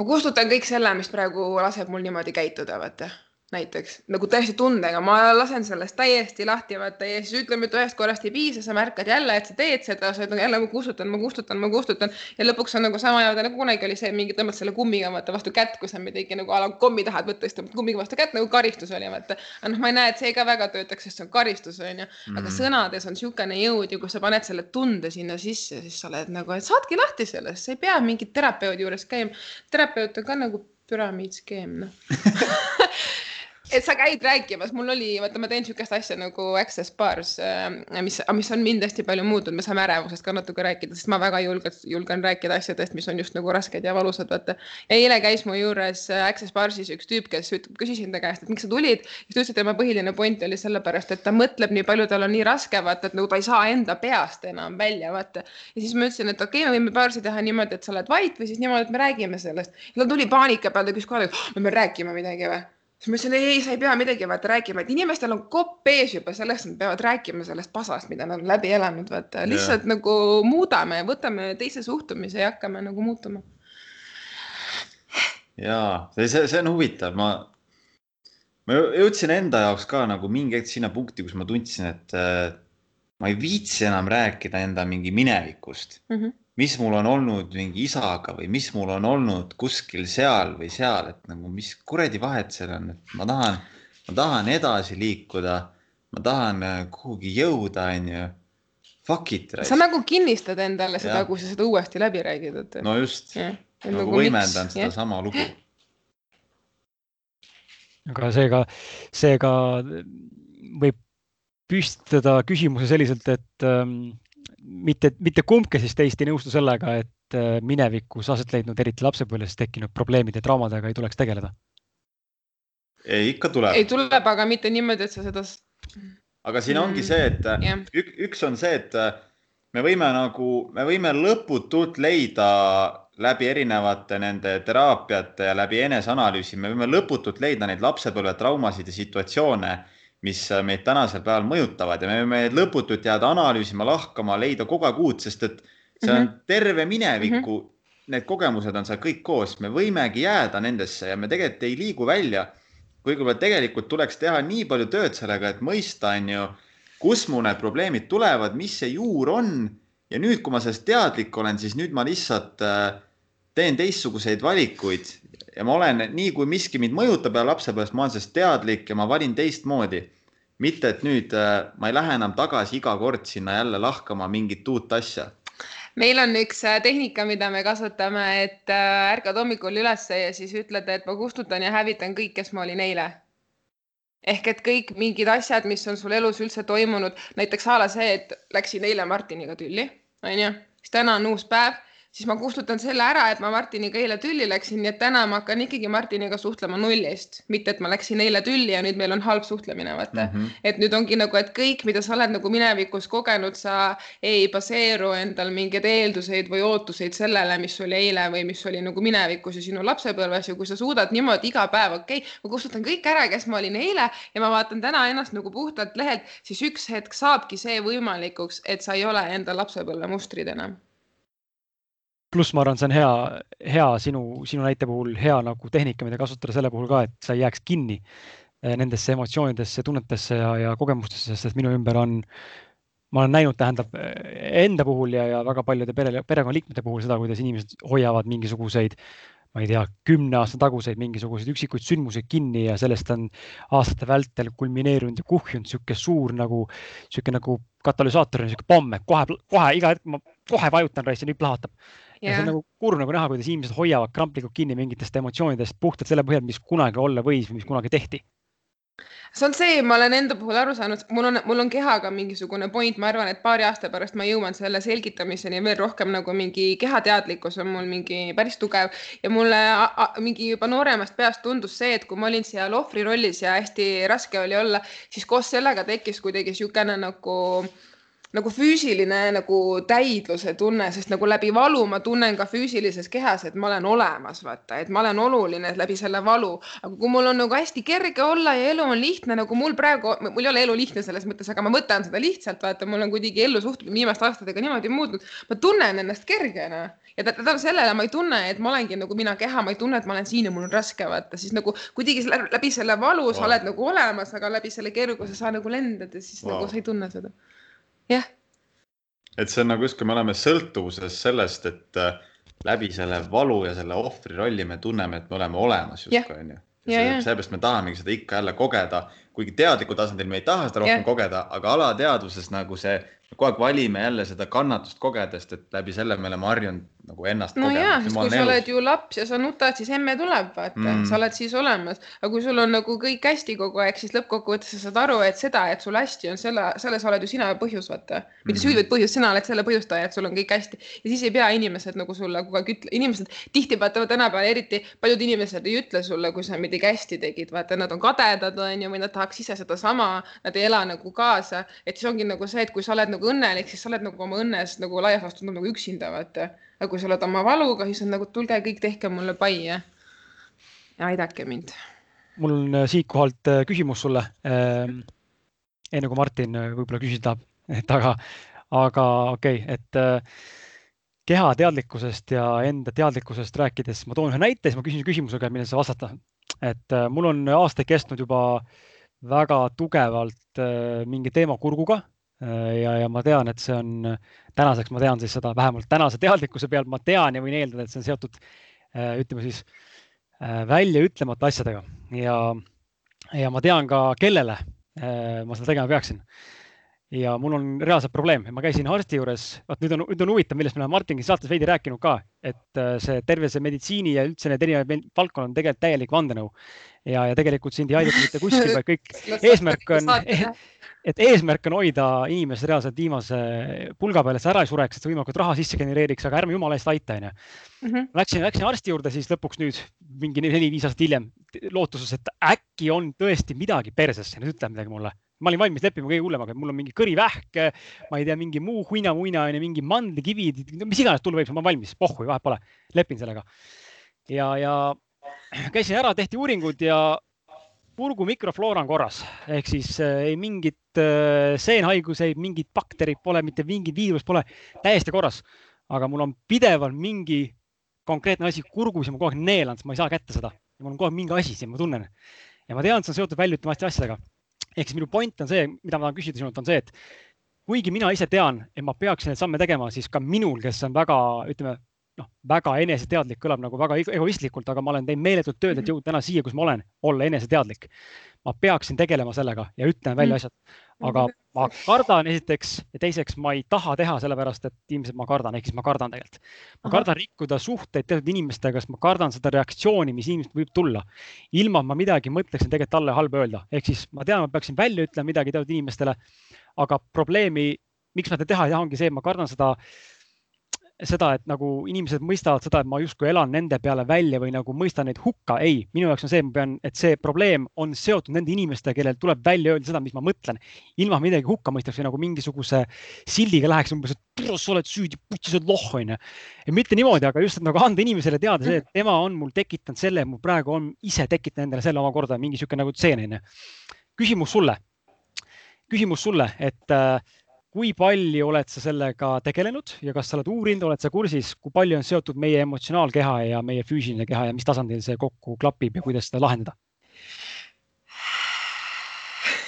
ma kustutan kõik selle, mis praegu laseb mul niimoodi käituda, vaata näiteks nagu täiesti tundega, ma lasen sellest täiesti lahti vaata ja siis ütleme, et ühest korrast ei piisa, sa märkad jälle, et sa teed seda, sa ütled jälle ma kustutan, ma kustutan, ma kustutan ja lõpuks on nagu sama jääda nagu kunagi oli see mingi tõmbad selle kummiga vaata vastu kätt, kui sa midagi nagu a la kommi tahad võtta, siis tõmbad kummiga vastu kätt nagu karistus oli vaata. aga noh, ma ei näe, et see ka väga töötaks, sest see on karistus on ju, aga mm. sõnades on niisugune jõud ja kui sa paned selle tunde sinna sisse, siis sa oled nagu, et saadki lahti sellest, sa ei pea mingit terapeudi juures käima. terapeut on ka nagu püramiidskeem noh et sa käid rääkimas, mul oli, vaata, ma teen niisugust asja nagu Access Bars, äh, mis, mis on mind hästi palju muutnud, me saame ärevusest ka natuke rääkida, sest ma väga julgelt julgen rääkida asjadest, mis on just nagu rasked ja valusad, vaata. ja eile käis mu juures Access Barsis üks tüüp, kes ütleb, küsisin ta käest, et miks sa tulid, siis ta ütles, et tema põhiline point oli sellepärast, et ta mõtleb nii palju, tal on nii raske, vaata, et nagu ta ei saa enda peast enam välja, vaata. ja siis ma ütlesin, et okei okay,, me võime baarsi teha niimoodi, et sa oled vait või siis niimoodi, et me räägime sellest. ja ta tuli paanika peale, ta küsis kohe, et oh, me peame rääkima midagi või siis ma ütlesin, ei, ei, sa ei pea midagi vaata rääkima, et inimestel on kopp ees juba sellest, nad peavad rääkima sellest pasast, mida nad on läbi elanud, vaata lihtsalt ja. nagu muudame, võtame teise suhtumise ja hakkame nagu muutuma. ja see, see, see on huvitav, ma, ma jõudsin enda jaoks ka nagu mingi hetk sinna punkti, kus ma tundsin, et äh, ma ei viitsi enam rääkida enda mingi minevikust mm. -hmm mis mul on olnud mingi isaga või mis mul on olnud kuskil seal või seal, et nagu mis kuradi vahet seal on, et ma tahan, ma tahan edasi liikuda, ma tahan äh, kuhugi jõuda, onju. Fuck it. sa nagu kinnistad endale seda, kui sa seda uuesti läbi räägid, et. no just, nagu, nagu võimendan sedasama lugu. aga seega, seega võib püstitada küsimuse selliselt, et ähm, mitte, mitte kumbki siis teist ei nõustu sellega, et äh, minevikus aset leidnud, eriti lapsepõlves tekkinud probleemide, traumadega ei tuleks tegeleda? ei, ikka tuleb. ei tuleb, aga mitte niimoodi, et sa seda. aga siin ongi mm, see, et yeah. ük, üks on see, et me võime nagu, me võime lõputult leida läbi erinevate nende teraapiate ja läbi eneseanalüüsi, me võime lõputult leida neid lapsepõlvetraumasid ja situatsioone mis meid tänasel päeval mõjutavad ja me võime lõputult jääda analüüsima, lahkama, leida kogu aeg uut, sest et see on mm -hmm. terve mineviku mm, -hmm. need kogemused on seal kõik koos, me võimegi jääda nendesse ja me tegelikult ei liigu välja. kuigi võib-olla tegelikult tuleks teha nii palju tööd sellega, et mõista, on ju, kus mu need probleemid tulevad, mis see juur on. ja nüüd, kui ma sellest teadlik olen, siis nüüd ma lihtsalt äh, teen teistsuguseid valikuid ja ma olen nii, kui miski mind mõjutab ja lapsepõlvest ma olen sellest teadlik ja ma valin teistmoodi. mitte, et nüüd äh, ma ei lähe enam tagasi iga kord sinna jälle lahkama mingit uut asja. meil on üks äh, tehnika, mida me kasutame, et äh, ärkad hommikul üles ja siis ütled, et ma kustutan ja hävitan kõik, kes ma olin eile ehk et kõik mingid asjad, mis on sul elus üldse toimunud, näiteks a la see, et läksin eile Martiniga tülli, onju, siis täna on uus päev siis ma kustutan selle ära, et ma Martiniga eile tülli läksin, nii et täna ma hakkan ikkagi Martiniga suhtlema nullist, mitte et ma läksin eile tülli ja nüüd meil on halb suhtlemine, vaata mm. -hmm. et nüüd ongi nagu, et kõik, mida sa oled nagu minevikus kogenud, sa ei baseeru endal mingeid eelduseid või ootuseid sellele, mis oli eile või mis oli nagu minevikus ja sinu lapsepõlves ja kui sa suudad niimoodi iga päev, okei okay,, ma kustutan kõik ära, kes ma olin eile ja ma vaatan täna ennast nagu puhtalt lehelt, siis üks hetk saabki see võimalikuks, et sa ei ole enda lapsepõlve mustrid enam pluss ma arvan, see on hea, hea sinu, sinu näite puhul hea nagu tehnika, mida kasutada selle puhul ka, et sa ei jääks kinni eh, nendesse emotsioonidesse, tunnetesse ja, ja kogemustesse, sest minu ümber on, ma olen näinud, tähendab enda puhul ja, ja väga paljude pere, perekonnaliikmete puhul seda, kuidas inimesed hoiavad mingisuguseid, ma ei tea, kümne aasta taguseid mingisuguseid üksikuid sündmuseid kinni ja sellest on aastate vältel kulmineerunud ja kuhjunud niisugune suur nagu, niisugune nagu katalüsaator, niisugune pomm, et kohe, kohe iga hetk ma kohe vajutan nüüd plahvatab ja see on nagu kurb nagu näha, kuidas inimesed hoiavad kramplikult kinni mingitest emotsioonidest puhtalt selle põhjal, mis kunagi olla võis või mis kunagi tehti. See on see, ma olen enda puhul aru saanud, mul on, mul on kehaga mingisugune point, ma arvan, et paari aasta pärast ma jõuan selle selgitamiseni veel rohkem nagu mingi kehateadlikkus on mul mingi päris tugev. Ja mulle a, a, mingi juba nooremast peast tundus see, et kui ma olin seal ohvri rollis ja hästi raske oli olla, siis koos sellega tekkis kuidagi niisugune nagu äh, nagu füüsiline nagu täidluse tunne, sest nagu läbi valu ma tunnen ka füüsilises kehas, et ma olen olemas, vaata, et ma olen oluline läbi selle valu. aga kui mul on nagu hästi kerge olla ja elu on lihtne, nagu mul praegu, mul ei ole elu lihtne selles mõttes, aga ma võtan seda lihtsalt, vaata, mul on kuidagi ellu suhtumine viimaste aastatega niimoodi muutnud. ma tunnen ennast kergena ja tänu sellele ma ei tunne, et ma olengi nagu mina keha, ma ei tunne, et ma olen siin ja mul on raske, vaata, siis nagu kuidagi läbi selle valu sa oled nagu olemas, aga läbi selle kerguse sa nagu lendad ja siis wow. nagu sa ei tunne seda jah. et see on nagu justkui me oleme sõltuvuses sellest, et äh, läbi selle valu ja selle ohvri rolli me tunneme, et me oleme olemas justkui onju. sellepärast me tahamegi seda ikka jälle kogeda, kuigi teadlikul tasandil me ei taha seda rohkem ja. kogeda, aga alateadvuses nagu see kogu aeg valime jälle seda kannatust kogedest, et läbi selle me oleme harjunud nagu ennast no jaa, sest kui sa elus. oled ju laps ja sa nutad, siis emme tuleb, vaata mm., sa oled siis olemas. aga kui sul on nagu kõik hästi kogu aeg, siis lõppkokkuvõttes sa saad aru, et seda, et sul hästi on, selle, selles oled ju sina põhjus, vaata. mitte mm. süü, vaid põhjus, sina oled selle põhjustaja, et sul on kõik hästi. ja siis ei pea inimesed nagu sulle kogu aeg ütle, inimesed tihti vaata tänapäeval eriti paljud inimesed ei ütle sulle, kui sa midagi hästi tegid, vaata, nad on kadedad, on ju, või nad tahaks ise sedasama, nad ei ela nagu kaasa. et siis ongi nagu see, et kui sa oled nagu õnnelik, siis sa oled nagu oma õnnes nagu laias laastus nagu üksinda, vaata aga kui sa oled oma valuga, siis on nagu tulge kõik, tehke mulle pai ja, ja aidake mind. mul on äh, siitkohalt äh, küsimus sulle. Ähm, enne kui Martin äh, võib-olla küsida tahab, et aga, aga okei okay,, et keha teadlikkusest ja enda teadlikkusest rääkides ma toon ühe näite, siis ma küsin küsimusega, millele sa vastata. et mul on aastaid kestnud juba väga tugevalt mingi teema kurguga Äh, ja, ja ma tean, et see on, tänaseks ma tean siis seda vähemalt tänase teadlikkuse pealt ma tean ja võin eeldada, et see on seotud äh, ütleme siis äh, väljaütlemata asjadega. Ja, ja ma tean ka, kellele ma seda tegema peaksin. ja mul on reaalselt probleem, ma käisin arsti juures, vot nüüd on, nüüd on huvitav, millest me oleme Martini saates veidi rääkinud ka, et see tervisemeditsiini ja üldse need erinevad valdkonnad on tegelikult täielik vandenõu. Ja, ja tegelikult sind ei aidata mitte kuskil, vaid kõik eesmärk on et eesmärk on hoida inimesed reaalselt viimase pulga peal, et sa ära ei sureks, et sa võimalikult raha sisse genereeriks, aga ärme jumala eest aita, onju. Mhm. Läksin, läksin arsti juurde siis lõpuks nüüd mingi neli-viis aastat hiljem lootuses, et äkki on tõesti midagi perses, nüüd ütle midagi mulle ma olin valmis leppima kõige hullemaga, et mul on mingi kõrivähk, ma ei tea, mingi muu huina-muina onju, mingi mandlikivid, mis iganes tulla võib, ma olen valmis, pohhui, vahet pole, lepin sellega. ja, ja käisin ära, tehti uuringud ja purgu mikrofloora on korras, ehk siis äh, ei mingit äh, seenhaiguseid, mingit bakterit pole, mitte mingit viirust pole, täiesti korras. aga mul on pidevalt mingi konkreetne asi kurgus ja ma kogu aeg neelan, sest ma ei saa kätte seda mul on kogu aeg mingi asi siin, ma tunnen. ja ma tean, see on seotud väljutamiste asjadega. ehk siis minu point on see, mida ma tahan küsida sinult, on see, et kuigi mina ise tean, et ma peaksin neid samme tegema, siis ka minul, kes on väga, ütleme, noh, väga eneseteadlik kõlab nagu väga egoistlikult, aga ma olen teinud meeletult tööd, et mhm. jõuda täna siia, kus ma olen, olla eneseteadlik. ma peaksin tegelema sellega ja ütlen välja mhm. asjad, aga ma kardan esiteks ja teiseks ma ei taha teha, sellepärast et ilmselt ma kardan, ehk siis ma kardan tegelikult. ma kardan rikkuda suhteid teatud inimestega, sest ma kardan seda reaktsiooni, mis inimesest võib tulla. ilma et ma midagi mõtleksin tegelikult talle halba öelda, ehk siis ma tean, ma peaksin välja ütlema midagi teatud inimestele. aga probleemi, miks ma seda teha ei taha, ongi see, et ma kardan seda seda, et nagu inimesed mõistavad seda, et ma justkui elan nende peale välja või nagu mõistan neid hukka. ei, minu jaoks on see, ma pean, et see probleem on seotud nende inimestega, kellel tuleb välja öelda seda, mis ma mõtlen, ilma midagi hukka mõistaks või nagu mingisuguse sildiga läheks umbes, et sa oled süüdi, putsi, sa oled loh, onju. mitte niimoodi, aga just, et nagu anda inimesele teada see, et tema on mul tekitanud selle, mul praegu on ise tekitanud endale selle omakorda mingi sihuke nagu tseen, onju. küsimus sulle, küsimus sulle, et äh, kui palju oled sa sellega tegelenud ja kas sa oled uurinud, oled sa kursis, kui palju on seotud meie emotsionaalkeha ja meie füüsiline keha ja mis tasandil see kokku klapib ja kuidas seda lahendada?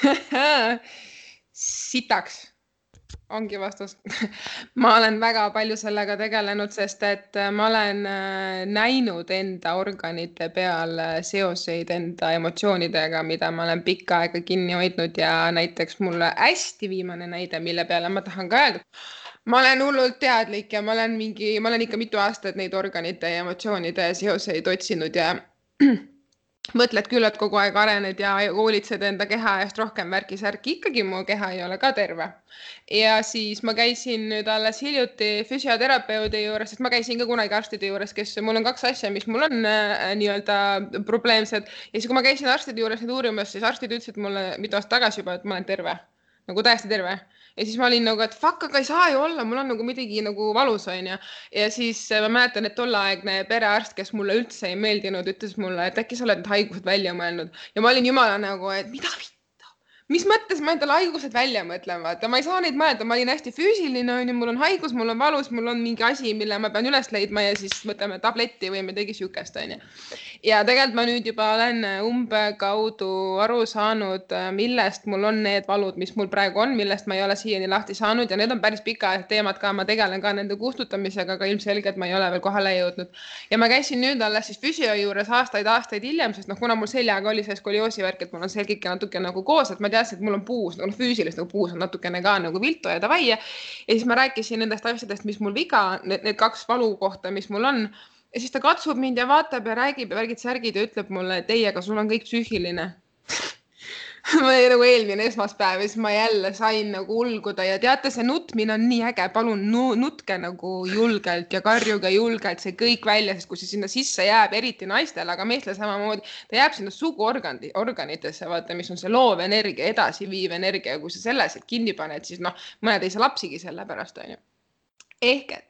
Sitaks ongi vastus ma olen väga palju sellega tegelenud, sest et äh, ma olen äh, näinud enda organite peal äh, seoseid enda emotsioonidega, mida ma olen pikka aega kinni hoidnud ja näiteks mulle hästi viimane näide, mille peale ma tahan ka öelda. ma olen hullult teadlik ja ma olen mingi, ma olen ikka mitu aastat neid organite ja emotsioonide seoseid otsinud ja mõtled küll, et kogu aeg arened ja hoolitsed enda keha eest rohkem värki-särki, ikkagi mu keha ei ole ka terve. ja siis ma käisin nüüd alles hiljuti füsioterapeudi juures, sest ma käisin ka kunagi arstide juures, kes, mul on kaks asja, mis mul on äh, nii-öelda probleemsed. Ja siis, kui ma käisin arstide juures neid uurimas, siis arstid ütlesid mulle mitu aastat tagasi juba, et ma olen terve, nagu täiesti terve ja siis ma olin nagu, et fuck, aga ei saa ju olla, mul on nagu midagi nagu valus, onju. ja siis äh, ma mäletan, et tolleaegne perearst, kes mulle üldse ei meeldinud, ütles mulle, et äkki sa oled need haigused välja mõelnud ja ma olin jumala nagu, et mida mis mõttes ma endale haigused välja mõtlen, vaata, ma ei saa neid mõelda, ma olin hästi füüsiline, onju, mul on haigus, mul on valus, mul on mingi asi, mille ma pean üles leidma ja siis võtame tabletti või midagi siukest, onju. ja tegelikult ma nüüd juba olen umbekaudu aru saanud, millest mul on need valud, mis mul praegu on, millest ma ei ole siiani lahti saanud ja need on päris pikaajalised teemad ka, ma tegelen ka nende kustutamisega, aga ilmselgelt ma ei ole veel kohale jõudnud. ja ma käisin nüüd alles siis füsio juures aastaid-aastaid hiljem, sest noh, kuna mul seljaga oli see skolioosi värk, et mul on selgike natuke nagu koos, et ma teadsin, et mul on puus, noh füüsilist nagu puus on natukene ka nagu viltu ja davai ja. siis ma rääkisin nendest asjadest, mis mul viga, need, kaks valukohta, mis mul on. ja siis ta katsub mind ja vaatab ja räägib ja värgid-särgid ja ütleb mulle, et ei, aga sul on kõik psüühiline nagu eelmine esmaspäev ja siis ma jälle sain nagu ulguda ja teate, see nutmine on nii äge, palun nutke nagu julgelt ja karjuge julgelt see kõik välja, sest kui see sinna sisse jääb, eriti naistele, aga meestele samamoodi, ta jääb sinna suguorgani, organitesse, vaata, mis on see loov energia, edasiviiv energia ja kui sa selle siit kinni paned, siis noh, mõned ei saa lapsigi selle pärast, onju. ehk et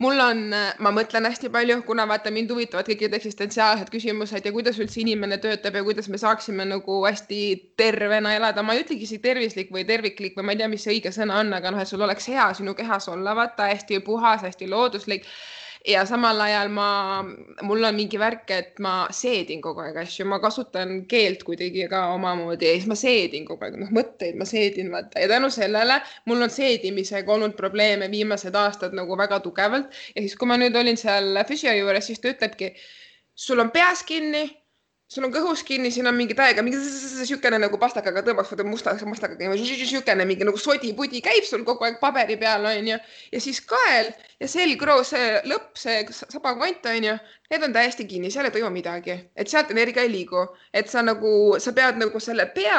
mul on, ma mõtlen hästi palju, kuna vaata mind huvitavad kõik need eksistentsiaalsed küsimused ja kuidas üldse inimene töötab ja kuidas me saaksime nagu hästi tervena elada. ma ei ütlegi isegi tervislik või terviklik või ma ei tea, mis see õige sõna on, aga noh, et sul oleks hea sinu kehas olla, vaata hästi puhas, hästi looduslik ja samal ajal ma, mul on mingi värk, et ma seedin kogu aeg asju, ma kasutan keelt kuidagi ka omamoodi ja siis ma seedin kogu aeg, noh, mõtteid ma seedin, vaata. Ja tänu sellele mul on seedimisega olnud probleeme viimased aastad nagu väga tugevalt. Ja siis, kui ma nüüd olin seal füsio juures, siis ta ütlebki, sul on peas kinni sul on kõhus kinni, siin on mingi täiega mingi siukene nagu pastakaga tõmbaks vaata musta, mustakaga niisugune mingi nagu sodi-pudi käib sul kogu aeg paberi peal onju ja siis kael ja selgroo, see lõpp, see sabakvant on ju, need on täiesti kinni, seal ei toimu midagi, et sealt energia ei liigu, et sa nagu, sa pead nagu selle pea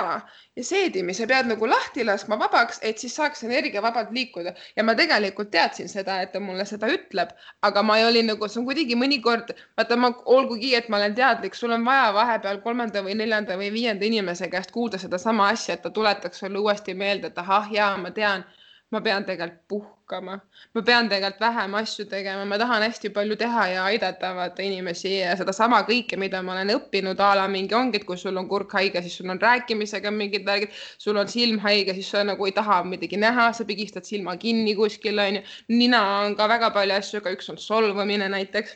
ja seedimise pead nagu lahti laskma vabaks, et siis saaks energia vabalt liikuda. Ja ma tegelikult teadsin seda, et ta mulle seda ütleb, aga ma ei oli nagu, see on kuidagi mõnikord, vaata ma, olgugi, et ma olen teadlik, sul on vaja vahepeal kolmanda või neljanda või viienda inimese käest kuulda sedasama asja, et ta tuletaks sulle uuesti meelde, et ahah, jaa, ma tean ma pean tegelikult puhkama, ma pean tegelikult vähem asju tegema, ma tahan hästi palju teha ja aidata vaata inimesi ja sedasama kõike, mida ma olen õppinud a la mingi. Ongi, et kui sul on kurk haige, siis sul on rääkimisega mingid värgid, sul on silm haige, siis sa nagu ei taha midagi näha, sa pigistad silma kinni kuskil onju. nina on ka väga palju asju, aga üks on solvumine näiteks.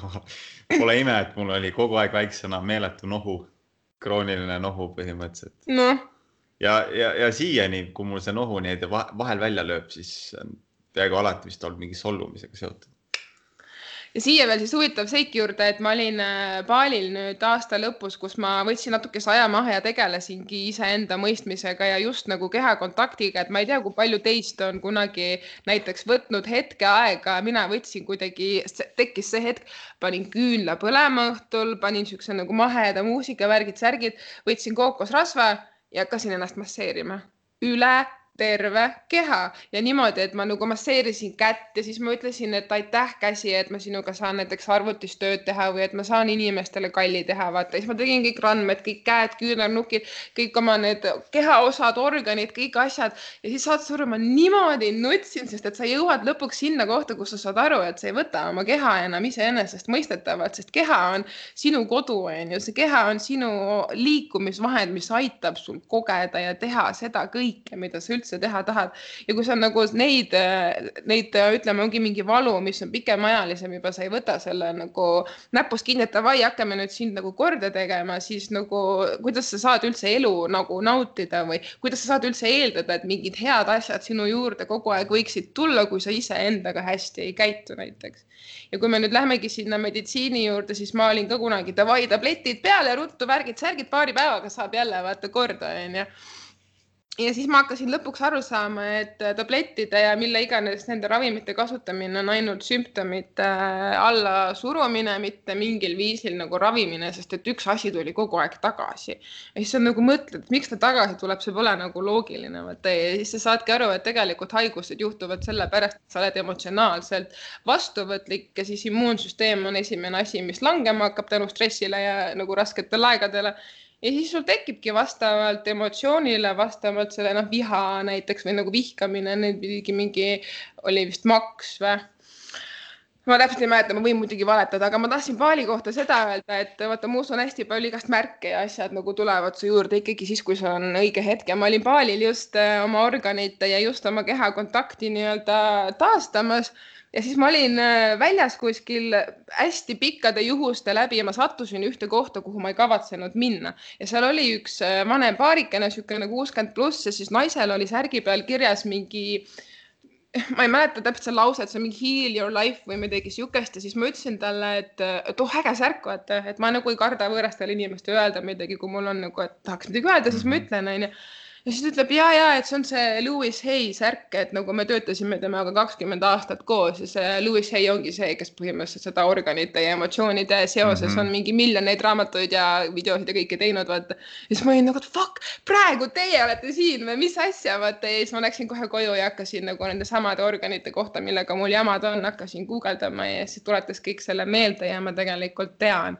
Pole ime, et mul oli kogu aeg väiksena meeletu nohu, krooniline nohu põhimõtteliselt. noh ja, ja, ja siiani, kui mul see nohu nii vahel välja lööb, siis peaaegu alati vist olnud mingi solvumisega seotud. Ja siia veel siis huvitav seik juurde, et ma olin baalil äh, nüüd aasta lõpus, kus ma võtsin natukese aja maha ja tegelesingi iseenda mõistmisega ja just nagu kehakontaktiga, et ma ei tea, kui palju teist on kunagi näiteks võtnud hetke aega, mina võtsin kuidagi, tekkis see hetk, panin küünla põlema õhtul, panin siukse nagu maheda muusika, värgid, särgid, võtsin kookosrasva ja hakkasin ennast masseerima üle terve keha. Ja niimoodi, et ma nagu masseerisin kätt ja siis ma ütlesin, et aitäh, käsi, et ma sinuga saan näiteks arvutis tööd teha või et ma saan inimestele kalli teha, vaata, siis ma tegin kõik randmed, kõik käed, küünarnukid, kõik oma need kehaosad, organid, kõik asjad. Ja siis saad sa aru, ma niimoodi nutsin, sest et sa jõuad lõpuks sinna kohta, kus sa saad aru, et sa ei võta oma keha enam iseenesestmõistetavalt, sest keha on sinu kodu, on ju, see keha on sinu liikumisvahend, mis aitab sul kogeda ja teha seda kõike, mida sa üldse üldse teha tahad. ja kui sa nagu neid, neid ütleme, ongi mingi valu, mis on pikemaajalisem juba, sa ei võta selle nagu näpust kinni, et davai, hakkame nüüd sind nagu korda tegema, siis nagu kuidas sa saad üldse elu nagu nautida või kuidas sa saad üldse eeldada, et mingid head asjad sinu juurde kogu aeg võiksid tulla, kui sa iseendaga hästi ei käitu näiteks. ja kui me nüüd lähemegi sinna meditsiini juurde, siis ma olin ka kunagi davai, tabletid peale, ruttu, värgid-särgid, paari päevaga saab jälle vaata korda, onju ja siis ma hakkasin lõpuks aru saama, et äh, tablettide ja mille iganes nende ravimite kasutamine on ainult sümptomite äh, alla surumine, mitte mingil viisil nagu ravimine, sest et üks asi tuli kogu aeg tagasi. ja siis sa nagu mõtled, miks ta tagasi tuleb, see pole nagu loogiline, vaata ja siis sa saadki aru, et tegelikult haigused juhtuvad sellepärast, et sa oled emotsionaalselt vastuvõtlik ja siis immuunsüsteem on esimene asi, mis langema hakkab tänu stressile ja nagu rasketele aegadele ja siis sul tekibki vastavalt emotsioonile, vastavalt selle noh, viha näiteks või nagu vihkamine, neil pidigi mingi, oli vist maks või? ma täpselt ei mäleta, ma võin muidugi valetada, aga ma tahtsin Paali kohta seda öelda, et vaata, muus on hästi palju igast märke ja asjad nagu tulevad su juurde ikkagi siis, kui sul on õige hetk ja ma olin Paalil just äh, oma organite ja just oma keha kontakti nii-öelda taastamas ja siis ma olin äh, väljas kuskil hästi pikkade juhuste läbi ja ma sattusin ühte kohta, kuhu ma ei kavatsenud minna ja seal oli üks äh, vanem paarikene, niisugune kuuskümmend pluss ja siis naisel oli särgi peal kirjas mingi ma ei mäleta täpselt lauset, see on mingi heal your life või midagi siukest ja siis ma ütlesin talle, et, et oh äge särk, vaata, et ma nagu ei karda võõrastele inimestele öelda midagi, kui mul on nagu, et tahaks midagi öelda, siis ma mhm. ütlen, onju ja siis ta ütleb ja, ja et see on see Louis Hay särk, et nagu me töötasime temaga kakskümmend aastat koos ja see Louis Hay ongi see, kes põhimõtteliselt seda organite ja emotsioonide seoses mm -hmm. on mingi miljoneid raamatuid ja videosid ja kõike teinud, vaata. ja siis ma olin nagu, et fuck, praegu teie olete siin või mis asja, vaata ja siis ma läksin kohe koju ja hakkasin nagu nende samade organite kohta, millega mul jamad on, hakkasin guugeldama ja siis tuletas kõik selle meelde ja ma tegelikult tean,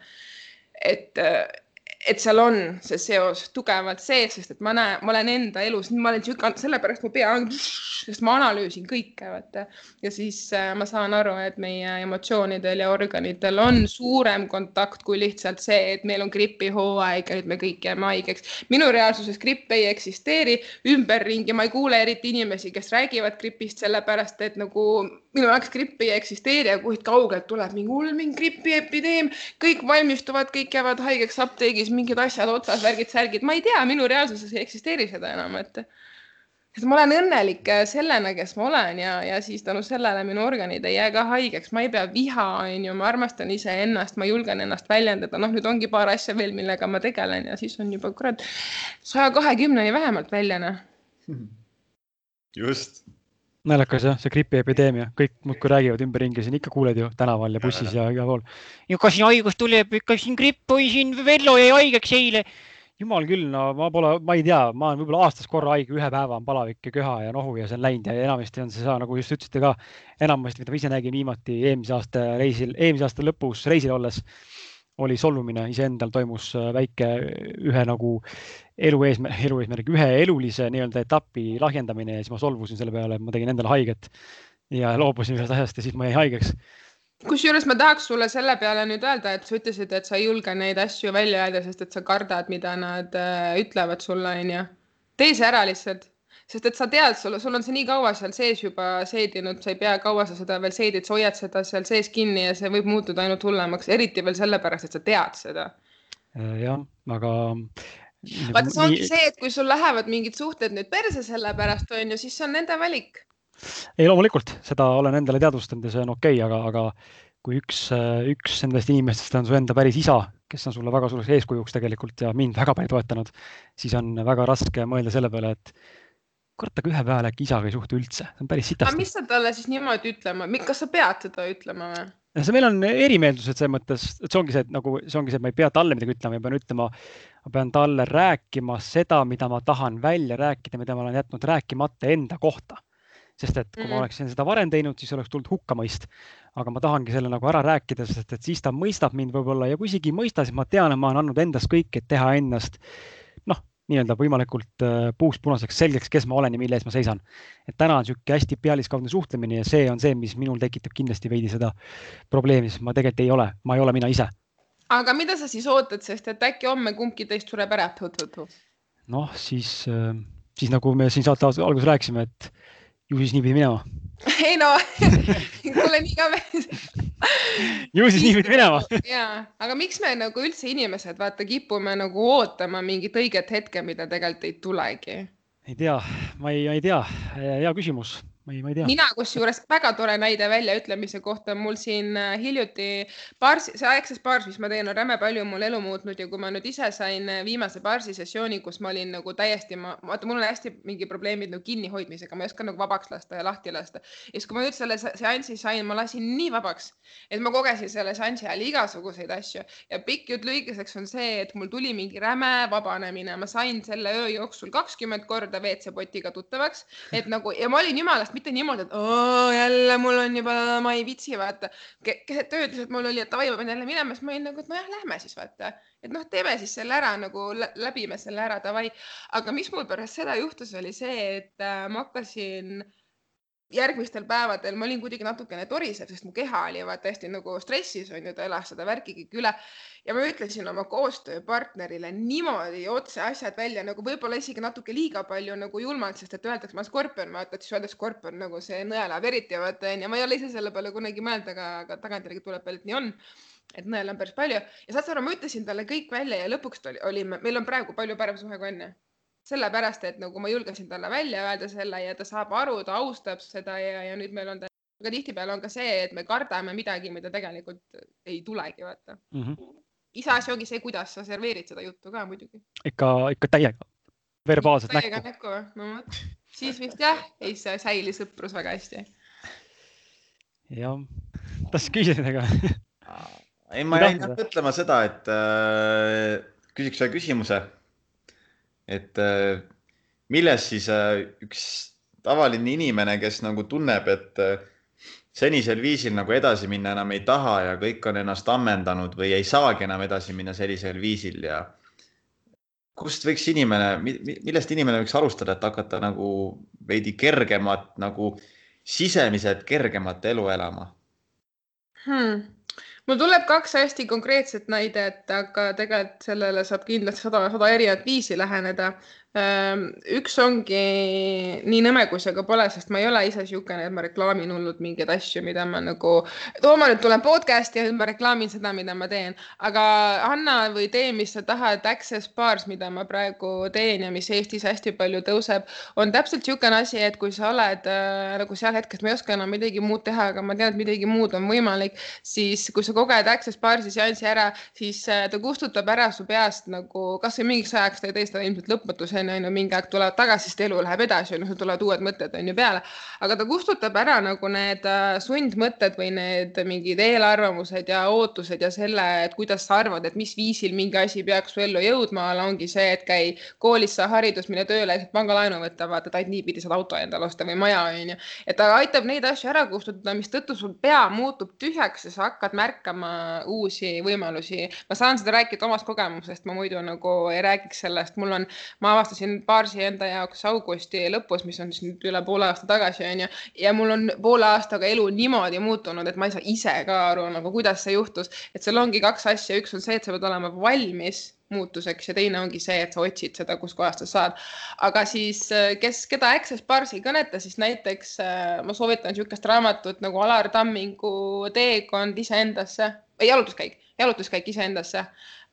et et seal on see seos tugevalt sees, sest et ma näen, ma olen enda elus, ma olen sihuke, sellepärast mu pea on, sest ma analüüsin kõike, vaata. ja siis äh, ma saan aru, et meie emotsioonidel ja organitel on suurem kontakt kui lihtsalt see, et meil on gripihooaeg ja nüüd me kõik jääme haigeks. minu reaalsuses gripp ei eksisteeri ümberringi, ma ei kuule eriti inimesi, kes räägivad gripist, sellepärast et nagu minu jaoks grippi ei eksisteeri ja kuskilt kaugelt tuleb mingi hull mingi gripiepideem, kõik valmistuvad, kõik jäävad haigeks apteegis, mingid asjad otsas, värgid, särgid, ma ei tea, minu reaalsuses ei eksisteeri seda enam, et et ma olen õnnelik sellena, kes ma olen ja, ja siis tänu sellele minu organid ei jää ka haigeks, ma ei pea viha, onju, ma armastan iseennast, ma julgen ennast väljendada, noh, nüüd ongi paar asja veel, millega ma tegelen ja siis on juba kurat saja kahekümneni vähemalt välja, noh. just naljakas jah, see gripiepideemia, kõik muudkui räägivad ümberringi, siin ikka kuuled ju tänaval ja bussis ja igal pool. kas siin haigus tuleb, ikka siin gripp või siin Vello jäi haigeks eile. jumal küll, no ma pole, ma ei tea, ma olen võib-olla aastas korra haige, ühe päeva on palavik ja köha ja nohu ja see on läinud ja enamasti on see saa, nagu just ütlesite ka, enamasti, mida ma ise nägin viimati eelmise aasta reisil, eelmise aasta lõpus reisil olles oli solvumine, iseendal toimus äh, väike ühe nagu elu eesmärk, elu eesmärk, ühe elulise nii-öelda etapi lahjendamine ja siis ma solvusin selle peale, et ma tegin endale haiget ja loobusin ühest asjast ja siis ma jäin haigeks. kusjuures ma tahaks sulle selle peale nüüd öelda, et sa ütlesid, et sa ei julge neid asju välja öelda, sest et sa kardad, mida nad äh, ütlevad sulle, onju. tee see ära lihtsalt sest et sa tead, sul, sul on see nii kaua seal sees juba seedinud, sa ei pea kaua sa seda veel seedid, sa hoiad seda seal sees kinni ja see võib muutuda ainult hullemaks, eriti veel sellepärast, et sa tead seda. Äh, jah, aga. vaata, see ongi see, et kui sul lähevad mingid suhted nüüd perse selle pärast, on ju, siis see on nende valik. ei, loomulikult seda olen endale teadvustanud ja see on okei okay,, aga, aga kui üks, üks nendest inimestest on su enda päris isa, kes on sulle väga suureks eeskujuks tegelikult ja mind väga palju toetanud, siis on väga raske mõelda selle peale, et kurat, aga ühe peale äkki isaga ei suhtle üldse, see on päris sitasti. aga mis sa talle siis niimoodi ütlema, kas sa pead seda ütlema või? see meil on erimeelsused selles mõttes, et see ongi see, et nagu see ongi see, et ma ei pea talle midagi ütlema, ma pean ütlema, ma pean talle rääkima seda, mida ma tahan välja rääkida, mida ma olen jätnud rääkimata enda kohta. sest et kui mm. ma oleksin seda varem teinud, siis oleks tulnud hukkamõist. aga ma tahangi selle nagu ära rääkida, sest et siis ta mõistab mind võib-olla ja kui isegi ei mõista, siis ma tean, et ma olen andnud endast kõik, et teha ennast noh, nii-öelda võimalikult äh, puust punaseks selgeks, kes ma olen ja mille eest ma seisan. et täna on niisugune hästi pealiskaudne suhtlemine ja see on see, mis minul tekitab kindlasti veidi seda probleemi, sest ma tegelikult ei ole, ma ei ole mina ise. aga mida sa siis ootad, sest et äkki homme kumbki teist sureb ära? noh, siis, äh, siis nagu me siin saate alguses rääkisime, et ju siis nii pidi minema. ei no kuule nii ka ju siis nii pidi minema. ja, aga miks me nagu üldse inimesed vaata kipume nagu ootama mingit õiget hetke, mida tegelikult ei tulegi? ei tea, ma ei, ei tea, hea küsimus ma ei, ma ei tea. mina kusjuures väga tore näide väljaütlemise kohta mul siin äh, hiljuti baarsi, see Access Bars, mis ma teen, on räme palju mul elu muutnud ja kui ma nüüd ise sain äh, viimase baarsi sessiooni, kus ma olin nagu täiesti, ma vaata, mul on hästi mingi probleemid nagu kinnihoidmisega, ma ei oska nagu vabaks lasta ja lahti lasta. ja siis, kui ma nüüd selle seansi sain, ma lasin nii vabaks, et ma kogesin selle seansi ajal igasuguseid asju ja pikk jutt lühikeseks on see, et mul tuli mingi räme vabanemine, ma sain selle öö jooksul kakskümmend korda WC-potiga tuttavaks, et nagu ja ma olin jumalast mitte niimoodi, et oo, jälle mul on juba, ma ei viitsi, vaata. keset ööd lihtsalt mul oli, et davai, ma pean jälle minema, siis ma olin nagu, et nojah, lähme siis vaata. et noh, teeme siis selle ära nagu läbime selle ära, davai. aga mis mul pärast seda juhtus, oli see, et äh, ma hakkasin äh, järgmistel päevadel ma olin kuidagi natukene torisev, sest mu keha oli vaata hästi nagu stressis on ju, ta elas seda värki kõik üle. Ja ma ütlesin oma koostööpartnerile niimoodi otse asjad välja nagu võib-olla isegi natuke liiga palju nagu julmalt, sest et öeldakse, ma olen skorpion, vaata, siis öeldakse skorpion nagu see nõel läheb eriti vaata onju, ma ei ole ise selle peale kunagi mõelnud, aga, aga tagantjärgi tuleb välja, et nii on et nõel on päris palju. Ja saad sa aru, ma ütlesin talle kõik välja ja lõpuks oli, olime, meil on praegu palju parem suhe kui enne sellepärast, et nagu ma julgesin talle välja öelda selle ja ta saab aru, ta austab seda ja, ja nüüd meil on ta, aga tihtipeale on ka see, et me kardame midagi, mida tegelikult ei tulegi, vaata mm. -hmm. iseasi ongi see, kuidas sa serveerid seda juttu ka muidugi. ikka, ikka täiega, verbaalselt täiega näkku. no vot, siis vist jah, ei säili sõprus väga hästi. jah, tahtsid küsida midagi? ei, ma jäin mõtlema seda, et äh, küsiks ühe küsimuse et äh, milles siis äh, üks tavaline inimene, kes nagu tunneb, et äh, senisel viisil nagu edasi minna enam ei taha ja kõik on ennast ammendanud või ei saagi enam edasi minna sellisel viisil ja kust võiks inimene, millest inimene võiks alustada, et hakata nagu veidi kergemat nagu sisemiselt kergemat elu elama hmm.? Mul tuleb kaks hästi konkreetset näidet, aga tegelikult sellele saab kindlasti sada, sada erinevat viisi läheneda üks ongi nii nõme, kui see ka pole, sest ma ei ole ise niisugune, et ma reklaamin hullult mingeid asju, mida ma nagu, too ma nüüd tulen podcast'i ja ma reklaamin seda, mida ma teen, aga anna või tee, mis sa tahad, Access Bars, mida ma praegu teen ja mis Eestis hästi palju tõuseb, on täpselt niisugune asi, et kui sa oled äh, nagu seal hetkes, ma ei oska enam midagi muud teha, aga ma tean, et midagi muud on võimalik, siis kui sa koged Access Barsi seansi ära, siis äh, ta kustutab ära su peast nagu kasvõi mingiks ajaks, ta ei tee seda ilmselt lõpmatuseni on ju, mingi aeg tulevad tagasi, sest elu läheb edasi, on ju, sul tulevad uued mõtted on ju peale. aga ta kustutab ära nagu need äh, sundmõtted või need mingid eelarvamused ja ootused ja selle, et kuidas sa arvad, et mis viisil mingi asi peaks su ellu jõudma, ongi see, et käi koolis, saa haridust, mine tööle, pangalaenu võtta, vaata, et niipidi saad auto endale osta või maja, on ju. et ta aitab neid asju ära kustutada, mistõttu sul pea muutub tühjaks ja sa hakkad märkama uusi võimalusi. ma saan seda rääkida omast kogemusest, ma muidu nagu ei räägiks sellest, mul on, ma avastasin baarsi enda jaoks augusti lõpus, mis on siis nüüd üle poole aasta tagasi onju ja mul on poole aastaga elu niimoodi muutunud, et ma ei saa ise ka aru nagu kuidas see juhtus, et seal ongi kaks asja, üks on see, et sa pead olema valmis muutuseks ja teine ongi see, et sa otsid seda, kuskohast sa saad. aga siis, kes, keda Access Bars ei kõneta, siis näiteks äh, ma soovitan niisugust raamatut nagu Alar Tammingu Teekond iseendasse, jalutuskäik, jalutuskäik iseendasse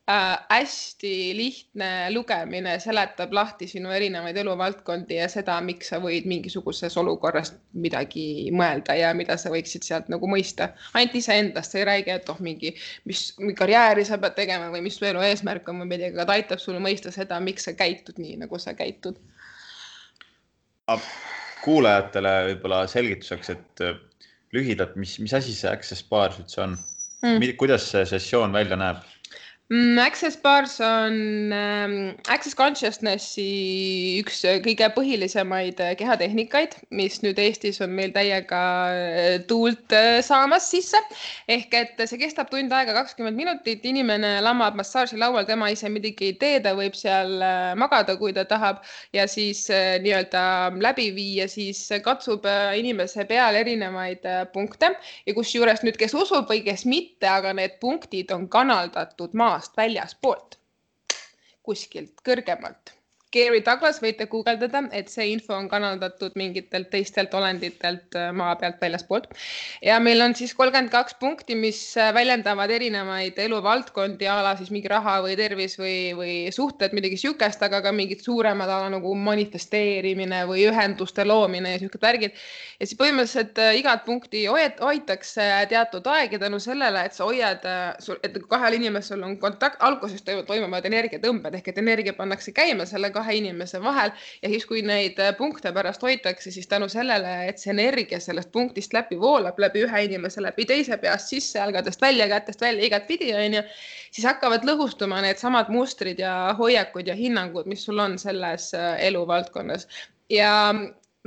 äh, hästi lihtne lugemine seletab lahti sinu erinevaid eluvaldkondi ja seda, miks sa võid mingisuguses olukorras midagi mõelda ja mida sa võiksid sealt nagu mõista. ainult iseendast, sa ei räägi, et oh, mingi, mis karjääri sa pead tegema või mis su elu eesmärk on või midagi, aga ta aitab sul mõista seda, miks sa käitud nii, nagu sa käitud. kuulajatele võib-olla selgituseks, et äh, lühidalt, mis, mis asi see Access Bars üldse on mm.? kuidas see sessioon välja näeb? Mm, Access Bars on ähm, Access Consciousnessi üks äh, kõige põhilisemaid äh, kehatehnikaid, mis nüüd Eestis on meil täiega äh, tuult äh, saamas sisse. ehk et see kestab tund aega, kakskümmend minutit, inimene lamab massaažilaual, tema ise midagi ei tee, ta võib seal äh, magada, kui ta tahab. Ja siis äh, nii-öelda läbi viia, siis katsub inimese peal erinevaid punkte. Ja kusjuures nüüd, kes usub või kes mitte, aga need punktid on kanaldatud maast maast väljaspoolt, kuskilt kõrgemalt Gary Douglas võite guugeldada, et see info on kanaldatud mingitelt teistelt olenditelt äh, maa pealt väljaspoolt. ja meil on siis kolmkümmend kaks punkti, mis äh, väljendavad erinevaid eluvaldkondi a la siis mingi raha või tervis või, või suhted, midagi sihukest, aga ka mingid suuremad ala nagu manifesteerimine või ühenduste loomine ja sihuke värgid. ja siis põhimõtteliselt äh, igat punkti hoitakse teatud aeg ja tänu sellele, et sa hoiad, et kahel inimesel on kontakt, alguses toimuvad energiatõmbed ehk et energia pannakse käima sellega kahe inimese vahel. Ja siis, kui neid äh, punkte pärast hoitakse, siis tänu sellele, et see energia sellest punktist läbi voolab läbi ühe inimese, läbi teise peast sisse, jalgadest välja, kätest välja, igatpidi onju, siis hakkavad lõhustuma needsamad mustrid ja hoiakud ja hinnangud, mis sul on selles äh, eluvaldkonnas. Ja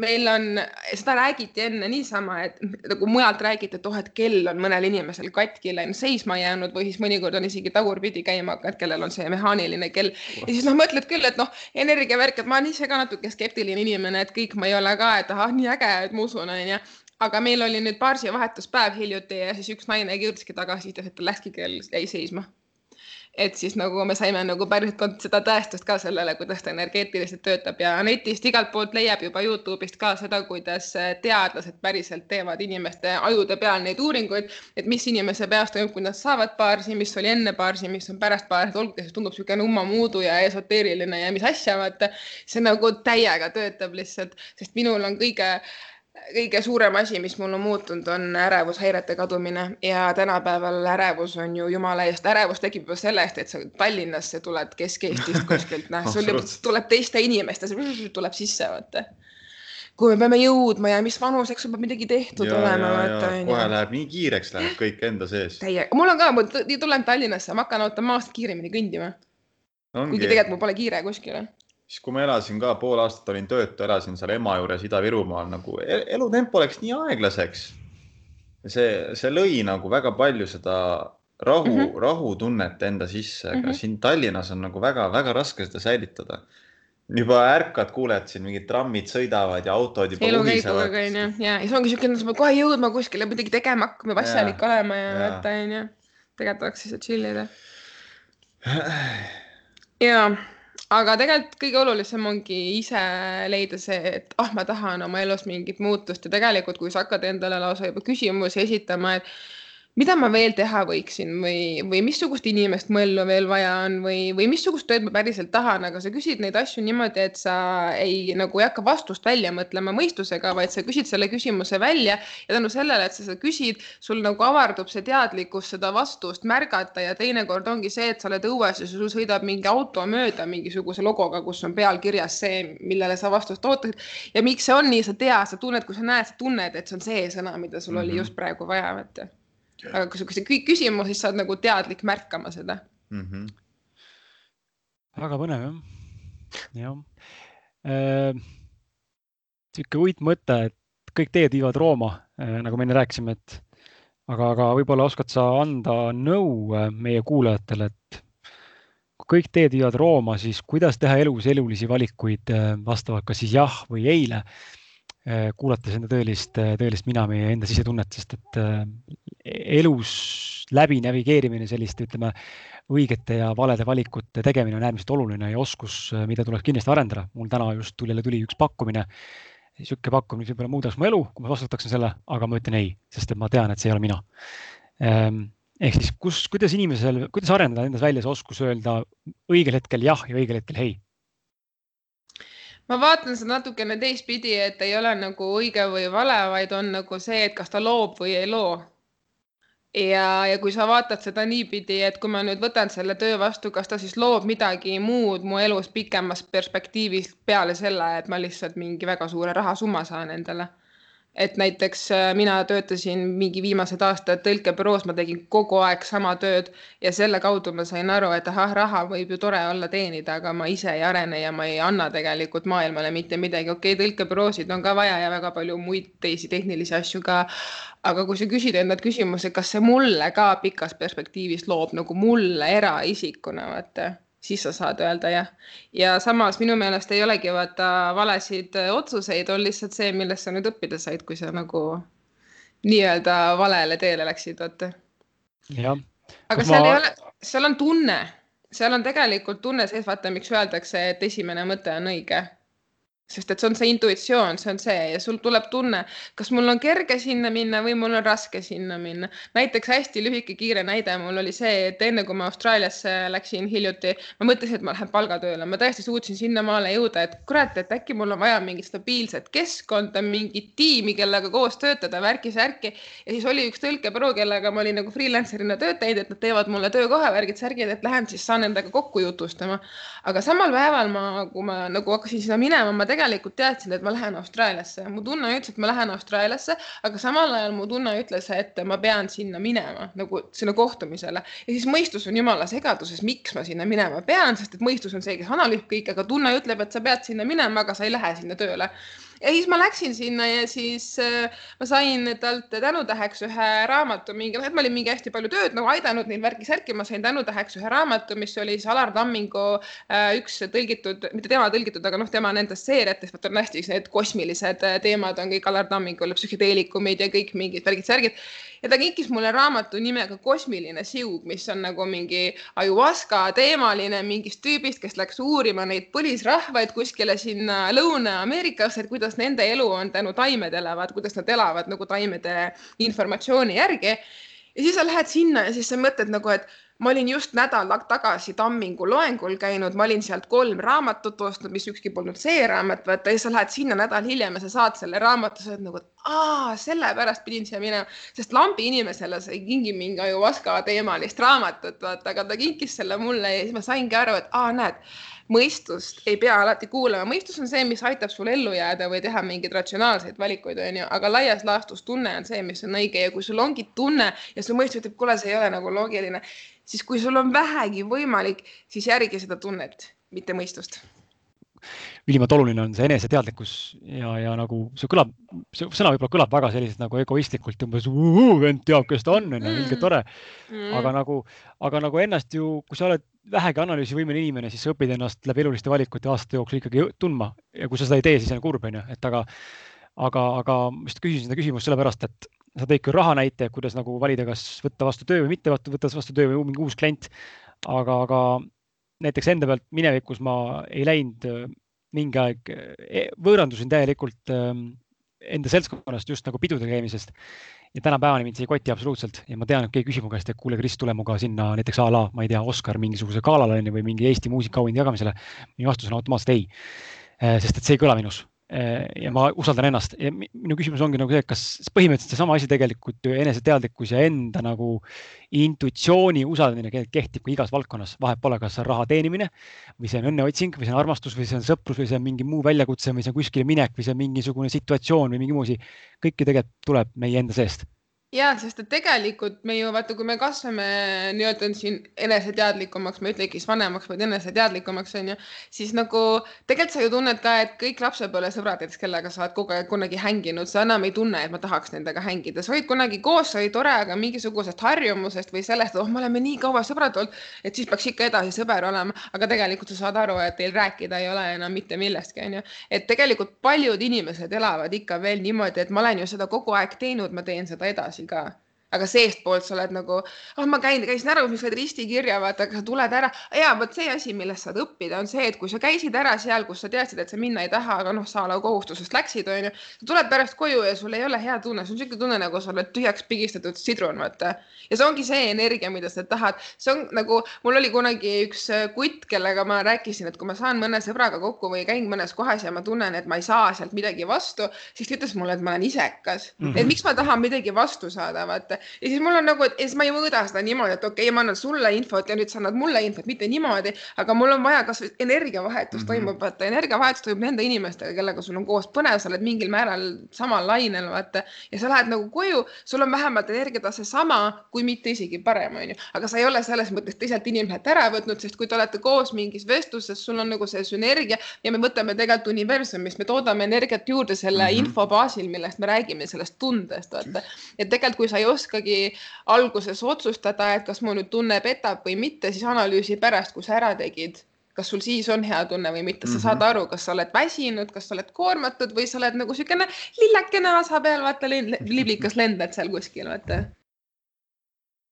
meil on, seda räägiti enne niisama, et nagu mujalt räägiti, et oh, et kell on mõnel inimesel katki läinud, seisma jäänud või siis mõnikord on isegi tagurpidi käima hakanud, kellel on see mehaaniline kell. ja siis noh, mõtled küll, et noh, energiavärk, et ma olen ise ka natuke skeptiline inimene, et kõik ma ei ole ka, et ahah, nii äge, et ma usun, onju aga meil oli nüüd baarsi vahetuspäev hiljuti ja siis üks naine kirjutaski tagasisides, et tal läkski kell, jäi seisma et siis nagu me saime nagu päriselt seda tõestust ka sellele, kuidas ta energeetiliselt töötab ja netist igalt poolt leiab juba Youtube'ist ka seda, kuidas teadlased päriselt teevad inimeste ajude peal neid uuringuid, et mis inimese peas toimub, kui nad saavad baarsi, mis oli enne baarsi, mis on pärast baarsi, olgugi see tundub niisugune ummamuudu ja esoteeriline ja mis asja, vaata see nagu täiega töötab lihtsalt, sest minul on kõige kõige suurem asi, mis mul on muutunud, on ärevushäirete kadumine ja tänapäeval ärevus on ju jumala eest, ärevus tekib juba selle eest, et sa Tallinnasse tuled Kesk-Eestist kuskilt, noh, sul tuleb teiste inimeste, tuleb sisse, vaata. kui me peame jõudma ja mis vanuseks peab midagi tehtud ja, olema, vaata. kohe läheb nii kiireks, läheb kõik enda sees. täiega, mul on ka, ma tulen Tallinnasse, ma hakkan automaatselt kiiremini kõndima. kuigi tegelikult mul pole kiire kuskile siis kui ma elasin ka pool aastat olin töötu, elasin seal ema juures Ida-Virumaal nagu e-, elutempo läks nii aeglaseks. see, see lõi nagu väga palju seda rahu mm, -hmm. rahutunnet enda sisse, aga mm -hmm. siin Tallinnas on nagu väga-väga raske seda säilitada. juba ärkad, kuuled siin mingid trammid sõidavad ja autod juba luhisevad. ja, ja siis ongi siuke, et sa pead kohe jõudma kuskile, midagi tegema hakkama, asjalik olema ja vaata onju. tegelikult oleks siis chill ida. ja aga tegelikult kõige olulisem ongi ise leida see, et ah, ma tahan oma elus mingit muutust. Ja tegelikult, kui sa hakkad endale lausa juba küsimusi esitama, et mida ma veel teha võiksin või, või missugust inimest mu ellu veel vaja on või, või missugust tööd ma päriselt tahan, aga sa küsid neid asju niimoodi, et sa ei nagu ei hakka vastust välja mõtlema mõistusega, vaid sa küsid selle küsimuse välja ja tänu sellele, et sa seda küsid, sul nagu avardub see teadlikkus seda vastust märgata ja teinekord ongi see, et sa oled õues ja sul sõidab mingi auto mööda mingisuguse logoga, kus on peal kirjas see, millele sa vastust ootasid. ja miks see on nii, sa tead, sa tunned, kui sa näed, sa tunned, et see on see sõna, mida sul mm -hmm. oli mhm. just praegu vaja, vaata aga kui sa küsimus, siis sa oled nagu teadlik märkama seda mm. -hmm. väga põnev jah, jah äh,. sihuke uitmõte, et kõik teed viivad Rooma äh,, nagu me enne rääkisime, et aga, aga võib-olla oskad sa anda nõu äh, meie kuulajatele, et kui kõik teed viivad Rooma, siis kuidas teha elus elulisi valikuid vastavalt kas siis jah või eile kuulates enda tõelist, äh, tõelist mina, meie enda sisetunnet, sest et äh, elus läbi navigeerimine selliste, ütleme, õigete ja valede valikute tegemine on äärmiselt oluline ja oskus, mida tuleks kindlasti arendada. mul täna just tuli, jälle tuli üks pakkumine, niisugune pakkumine, mis võib-olla muudaks mu elu, kui ma vastutaksin selle, aga ma ütlen ei, sest et ma tean, et see ei ole mina. Ähm, ehk siis, kus, kuidas inimesel, kuidas arendada endas välja see oskus öelda õigel hetkel jah ja õigel hetkel ei ma vaatan seda natukene teistpidi, et ei ole nagu õige või vale, vaid on nagu see, et kas ta loob või ei loo. ja, ja kui sa vaatad seda niipidi, et kui ma nüüd võtan selle töö vastu, kas ta siis loob midagi muud mu elus pikemas perspektiivis peale selle, et ma lihtsalt mingi väga suure rahasumma saan endale et näiteks äh, mina töötasin mingi viimased aastad tõlkebüroos, ma tegin kogu aeg sama tööd ja selle kaudu ma sain aru, et ahah, raha võib ju tore olla teenida, aga ma ise ei arene ja ma ei anna tegelikult maailmale mitte midagi. okei okay,, tõlkebüroosid on ka vaja ja väga palju muid teisi tehnilisi asju ka. aga kui sa küsid endalt küsimuse, kas see mulle ka pikas perspektiivis loob nagu mulle eraisikuna, vaata siis sa saad öelda jah. ja samas minu meelest ei olegi vaata valesid otsuseid, on lihtsalt see, millest sa nüüd õppida said, kui sa nagu nii-öelda valele teele läksid, vaata. aga seal ma... ei ole, seal on tunne, seal on tegelikult tunne sees, vaata, miks öeldakse, et esimene mõte on õige sest et see on see intuitsioon, see on see ja sul tuleb tunne, kas mul on kerge sinna minna või mul on raske sinna minna. näiteks hästi lühike kiire näide mul oli see, et enne kui ma Austraaliasse läksin hiljuti, ma mõtlesin, et ma lähen palgatööle, ma tõesti suutsin sinnamaale jõuda, et kurat, et äkki mul on vaja mingit stabiilset keskkonda, mingit tiimi, kellega koos töötada, värki-särki. ja siis oli üks tõlkebüroo, kellega ma olin nagu freelancer'ina tööd teinud, et nad teevad mulle töökoha värgid-särgid, et lähen siis saan endaga kokku jutustama. aga samal päeval ma, kui ma nagu hakkasin sinna minema, ma tegelikult tegelikult teadsin, et ma lähen Austraaliasse. mu tunne ütles, et ma lähen Austraaliasse, aga samal ajal mu tunne ütles, et ma pean sinna minema nagu sinna kohtumisele ja siis mõistus on jumala segaduses, miks ma sinna minema pean, sest et mõistus on see, kes analüüsib kõike, aga tunne ütleb, et sa pead sinna minema, aga sa ei lähe sinna tööle ja siis ma läksin sinna ja siis äh, ma sain talt tänutäheks ühe raamatu, mingi, noh, et ma olin mingi hästi palju tööd nagu aidanud neil värki-särki, ma sain tänutäheks ühe raamatu, mis oli siis Alar Tammingu äh, üks tõlgitud, mitte tema tõlgitud, aga noh, tema nendest seeriatest, vot on hästi need kosmilised äh, teemad on kõik Alar Tammingul, psühhedeelikumid ja kõik mingid värgid-särgid ja ta kinkis mulle raamatu nimega Kosmiline siug, mis on nagu mingi ajuvaska teemaline mingist tüübist, kes läks uurima neid põlisrahvaid kuskile sinna Lõuna-Ameerikasse, et kuidas nende elu on tänu taimedele, vaat kuidas nad elavad nagu taimede informatsiooni järgi. ja siis sa lähed sinna ja siis sa mõtled nagu, et ma olin just nädal tagasi Tammingu loengul käinud, ma olin sealt kolm raamatut ostnud, mis ükski polnud see raamat, vaata ja sa lähed sinna nädal hiljem ja sa saad selle raamatu, sa oled nagu, et aa, sellepärast pidin siia minema, sest lambi inimesele sa ei kingi mingi ajuvaska teemalist raamatut, vaata, aga ta kinkis selle mulle ja siis ma saingi aru, et aa, näed mõistust ei pea alati kuulama, mõistus on see, mis aitab sul ellu jääda või teha mingeid ratsionaalseid valikuid, onju, aga laias laastus tunne on see, mis on õige. Ja kui sul ongi tunne ja su mõistus ütleb, kuule, see ei ole nagu loogiline, siis kui sul on vähegi võimalik, siis järgi seda tunnet, mitte mõistust. Ülimalt oluline on see eneseteadlikkus ja, ja nagu see kõlab, see sõna võib-olla kõlab väga selliselt nagu egoistlikult, umbes vend teab, kes ta on, onju, ilge tore. Mm.. aga nagu, aga nagu ennast ju, kui sa oled vähegi analüüsivõimeline inimene, siis sa õpid ennast läbi eluliste valikute aastate jooksul ikkagi tundma ja kui sa seda ei tee, siis on kurb, onju, et aga, aga, aga ma just küsisin seda küsimust sellepärast, et sa tõid küll raha näite, kuidas nagu valida, kas võtta vastu töö või mitte võtta vastu töö või mingi uus klient. aga, aga näiteks enda pealt minevikus ma ei läinud äh, mingi aeg, e, võõrandusin täielikult ähm, enda seltskonnast just nagu pidudel käimisest. Ja tänapäevani mind see ei koti absoluutselt ja ma tean, et keegi küsib mu käest, et kuule, Kris, tule muga sinna näiteks a la, ma ei tea, Oscar mingisuguse galale või mingi Eesti muusikaauhinde jagamisele. minu vastus on automaatselt ei. Äh, sest et see ei kõla minus ja ma usaldan ennast. Ja minu küsimus ongi nagu see, kas põhimõtteliselt seesama asi tegelikult ju eneseteadlikkus ja enda nagu intuitsiooni usaldamine kehtib ka igas valdkonnas, vahet pole, kas see on raha teenimine või see on õnneotsing või see on armastus või see on sõprus või see on mingi muu väljakutse või see on kuskile minek või see on mingisugune situatsioon või mingi muu asi. kõik ju tegelikult tuleb meie enda seest ja sest et tegelikult me ju vaata, kui me kasvame nii-öelda siin eneseteadlikumaks, ma ei ütlegi siis vanemaks, vaid eneseteadlikumaks onju, siis nagu tegelikult sa ju tunned ka, et kõik lapsepõlvesõbrad, näiteks kellega sa oled kogu aeg kunagi hänginud, sa enam ei tunne, et ma tahaks nendega hängida, sa olid kunagi koos, see oli tore, aga mingisugusest harjumusest või sellest, et oh, me oleme nii kaua sõbrad olnud, et siis peaks ikka edasi sõber olema, aga tegelikult sa saad aru, et teil rääkida ei ole enam mitte millestki onju, et tegelikult paljud inimesed elavad ikka veel niimoodi, et ma olen ju seda kogu aeg teinud, ma teen seda edasi edasi ka aga seestpoolt sa oled nagu, ah oh, ma käin, käisin ära, mis said ristikirja, vaata, aga sa tuled ära. ja vot see asi, millest saad õppida, on see, et kui sa käisid ära seal, kus sa teadsid, et sa minna ei taha, aga noh, sa ala kohustusest läksid, onju. sa tuled pärast koju ja sul ei ole hea tunne, sul on siuke tunne, nagu sa oled tühjaks pigistatud sidrun, vaata. ja see ongi see energia, mida sa tahad. see on nagu, mul oli kunagi üks äh, kutt, kellega ma rääkisin, et kui ma saan mõne sõbraga kokku või käin mõnes kohas ja ma tunnen, et ma ei saa sealt midagi vastu, siis ta ütles mulle, et ma olen isekas mm. -hmm. et miks ma tahan midagi vastu saada, vaata ja siis mul on nagu, et siis ma ei mõõda seda niimoodi, et okei okay,, ma annan sulle infot ja nüüd sa annad mulle infot, mitte niimoodi, aga mul on vaja kasvõi energiavahetus mm -hmm. toimub, vaata energiavahetus toimub nende inimestega, kellega sul on koos põnev, sa oled mingil määral samal lainel, vaata ja sa lähed nagu koju, sul on vähemalt energiatase sama, kui mitte isegi parem, onju, aga sa ei ole selles mõttes teiselt inimeselt ära võtnud, sest kui te olete koos mingis vestluses, sul on nagu see sünergia ja me võtame tegelikult universumist, me toodame energiat juurde selle mm -hmm. info baasil, millest me räägime, sellest tundest, vaata. et tegelikult, kui sa ei oskagi alguses otsustada, et kas mu nüüd tunne petab või mitte, siis analüüsi pärast, kui sa ära tegid, kas sul siis on hea tunne või mitte, sa mm -hmm. saad aru, kas sa oled väsinud, kas sa oled koormatud või sa oled nagu niisugune lillekene asa peal, vaata liblikas lendad seal kuskil, vaata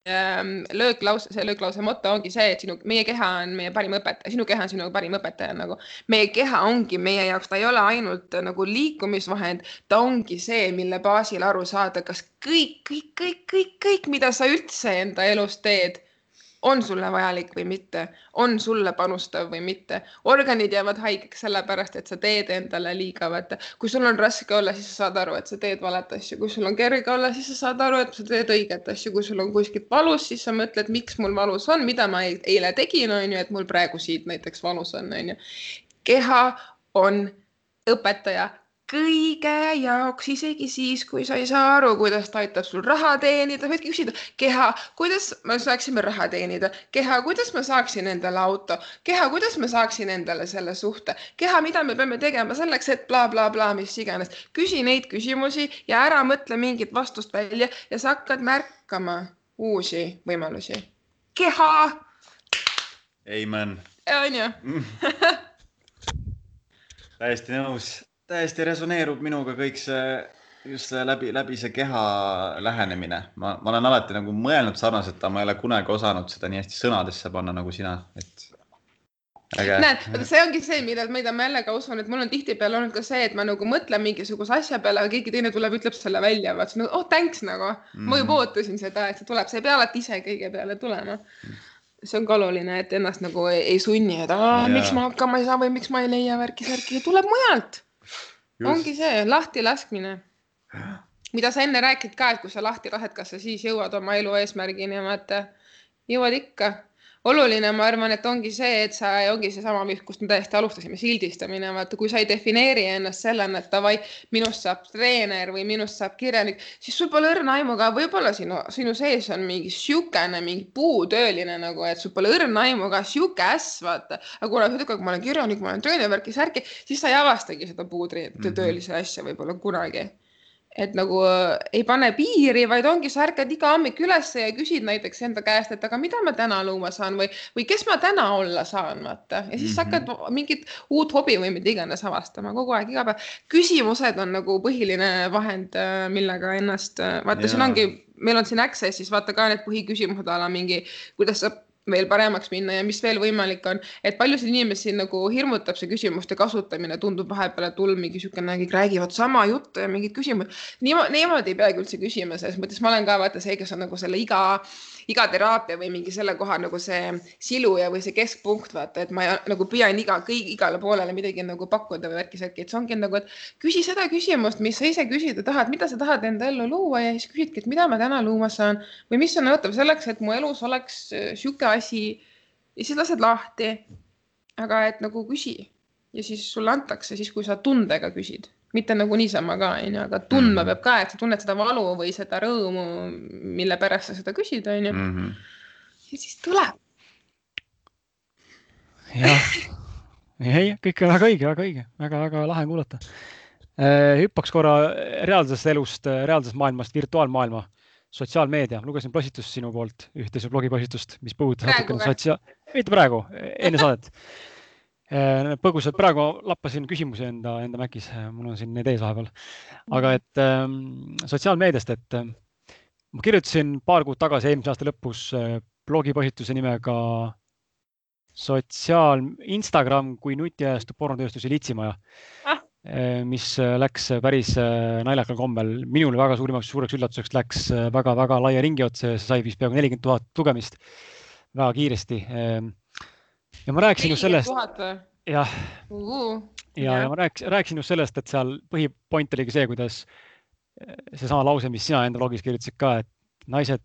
lööklause, see lööklause moto ongi see, et sinu, meie keha on meie parim õpetaja, sinu keha on sinu parim õpetaja nagu. meie keha ongi meie jaoks, ta ei ole ainult nagu liikumisvahend, ta ongi see, mille baasil aru saada, kas kõik, kõik, kõik, kõik, kõik, mida sa üldse enda elus teed on sulle vajalik või mitte, on sulle panustav või mitte. organid jäävad haigeks sellepärast, et sa teed endale liiga, vaata. kui sul on raske olla, siis sa saad aru, et sa teed valet asju, kui sul on kerge olla, siis sa saad aru, et sa teed õiget asju, kui sul on kuskilt valus, siis sa mõtled, miks mul valus on, mida ma eile tegin, on ju, et mul praegu siit näiteks valus on, on ju. keha on õpetaja kõige jaoks, isegi siis, kui sa ei saa aru, kuidas ta aitab sul raha teenida, võidki küsida, keha, kuidas me saaksime raha teenida, keha, kuidas ma saaksin endale auto, keha, kuidas ma saaksin endale selle suhte, keha, mida me peame tegema selleks, et blablabla bla, bla, mis iganes. küsi neid küsimusi ja ära mõtle mingit vastust välja ja sa hakkad märkama uusi võimalusi. keha. Amen. onju täiesti nõus täiesti resoneerub minuga kõik see, just see läbi, läbi see keha lähenemine. ma, ma olen alati nagu mõelnud sarnaselt, aga ma ei ole kunagi osanud seda nii hästi sõnadesse panna nagu sina, et äge. näed, see ongi see, mida, mida ma jälle ka usun, et mul on tihtipeale olnud ka see, et ma nagu mõtlen mingisuguse asja peale, aga keegi teine tuleb, ütleb selle välja, vaat siis nagu oh thanks nagu mm, -hmm. ma juba mhm. ootasin seda, et see tuleb, sa ei pea alati ise kõige peale tulema see on ka oluline, et ennast nagu ei, ei sunni, et aa, miks ma hakkama ei saa või miks ma ei leia värki-särki, tuleb mujalt ongi see lahtilaskmine, mida sa enne rääkisid ka, et kui sa lahti lased, kas sa siis jõuad oma elu eesmärgini, vaata jõuad ikka. Oluline, ma arvan, et ongi see, et sa, ongi seesama, kust me täiesti alustasime, sildistamine, vaata, kui sa ei defineeri ennast sellena, et davai, minust saab treener või minust saab kirjanik, siis sul pole õrna aimu ka, võib-olla sinu, sinu sees on mingi siukene, mingi puutööline nagu, et sul pole õrna aimu ka, sihuke äss, vaata. aga kuna sa ütled, et ma olen kirjanik, ma olen treener, värki-särki, siis sa ei avastagi seda puutöölise mm -hmm. asja võib-olla kunagi et nagu äh, ei pane piiri, vaid ongi, sa ärkad iga hommik üles ja küsid näiteks enda käest, et aga mida ma täna luua saan või, või kes ma täna olla saan, vaata. ja siis mm -hmm. hakkad mingit uut hobi või mida iganes avastama kogu aeg, iga päev. küsimused on nagu põhiline vahend, äh, millega ennast, äh, vaata, siin ongi, meil on siin Access'is vaata ka need põhiküsimused a la mingi, kuidas sa veel paremaks minna ja mis veel võimalik on, et paljusid inimesi nagu hirmutab see küsimuste kasutamine, tundub vahepeal, et hull mingi niisugune, kõik räägivad sama juttu ja mingid küsimused. niimoodi, niimoodi ei peagi üldse küsima, selles mõttes ma olen ka vaata see, kes on nagu selle iga, iga teraapia või mingi selle koha nagu see siluja või see keskpunkt, vaata, et ma ei, nagu püüan iga, kõik igale poolele midagi nagu pakkuda või värki-särki, et see ongi nagu, et küsi seda küsimust, mis sa ise küsida tahad, mida sa tahad enda ellu luua ja siis küsidki, et mida ma täna luua saan või mis on nõutav selleks, et mu elus oleks niisugune asi ja siis lased lahti. aga et nagu küsi ja siis sulle antakse siis, kui sa tundega küsid, mitte nagu niisama ka onju, aga tundma mm -hmm. peab ka, et sa tunned seda valu või seda rõõmu, mille pärast sa seda küsid onju. -hmm. ja siis tuleb. jah, ei, kõik on väga õige, väga õige väga,, väga-väga lahe kuulata. Äh, hüppaks korra reaalsest elust, reaalsest maailmast virtuaalmaailma sotsiaalmeedia, lugesin postitust sinu poolt, ühte su blogipostitust, mis puudutas natukene sotsia-, mitte praegu, enne saadet. Äh, põgusalt praegu lappasin küsimusi enda, enda Macis, mul on siin need ees vahepeal. aga et ähm, sotsiaalmeediast, et äh, ma kirjutasin paar kuud tagasi, eelmise aasta lõpus äh, blogipostituse nimega sotsiaal, Instagram kui nutiajastu pornotööstuse litsimaja ah Eh, mis eh, läks päris naljakal kombel. minule väga suurimaks, suureks üllatuseks läks väga-väga laia ringi otsa ja see sai vist peaaegu nelikümmend tuhat lugemist väga kiiresti. Ja ma rääkisin just sellest. jah. ja, ja ma rääkisin, rääkisin just sellest, et seal põhipoint oligi see, kuidas seesama lause, mis sina enda blogis kirjutasid ka, et naised,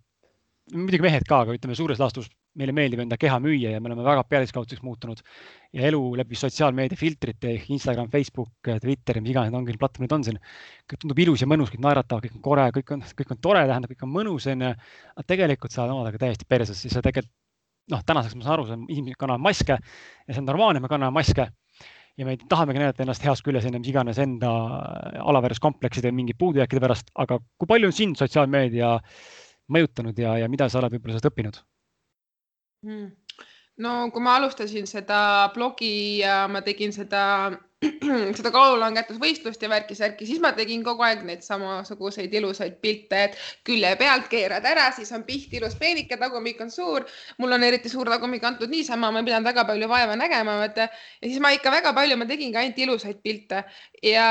muidugi mehed ka, aga ütleme suures laastus meile meeldib enda keha müüa ja me oleme väga pealiskaudseks muutunud ja elu läbi sotsiaalmeedia filtrite ehk Instagram, Facebook, Twitter ja mis iganes ongi platvormid on siin. kõik tundub ilus ja mõnus, kõik naeratavad, kõik on kore, kõik on, kõik on tore, tähendab, kõik on mõnus onju. aga tegelikult sa oled omadega täiesti perses, siis sa tegelikult noh, tänaseks ma saan aru, inimesed kannavad maske ja see on normaalne, me kanname maske ja me tahamegi näidata ennast heas küljes enne mis iganes enda alaväärsuskomplekside ja mingi puudujääkide pärast, aga kui palju on sind sotsiaalmeedia mõjutanud ja, ja mida sa oled võib-olla sellest õppinud? Hmm. No kui ma alustasin seda blogi ja ma tegin seda, seda kaalulangetusvõistlust ja värki-särki, siis ma tegin kogu aeg neid samasuguseid ilusaid pilte, et külje pealt keerad ära, siis on piht ilus peenike, tagumik on suur. mul on eriti suur tagumik antud niisama, ma ei pidanud väga palju vaeva nägema, vaata. ja siis ma ikka väga palju, ma tegingi ainult ilusaid pilte ja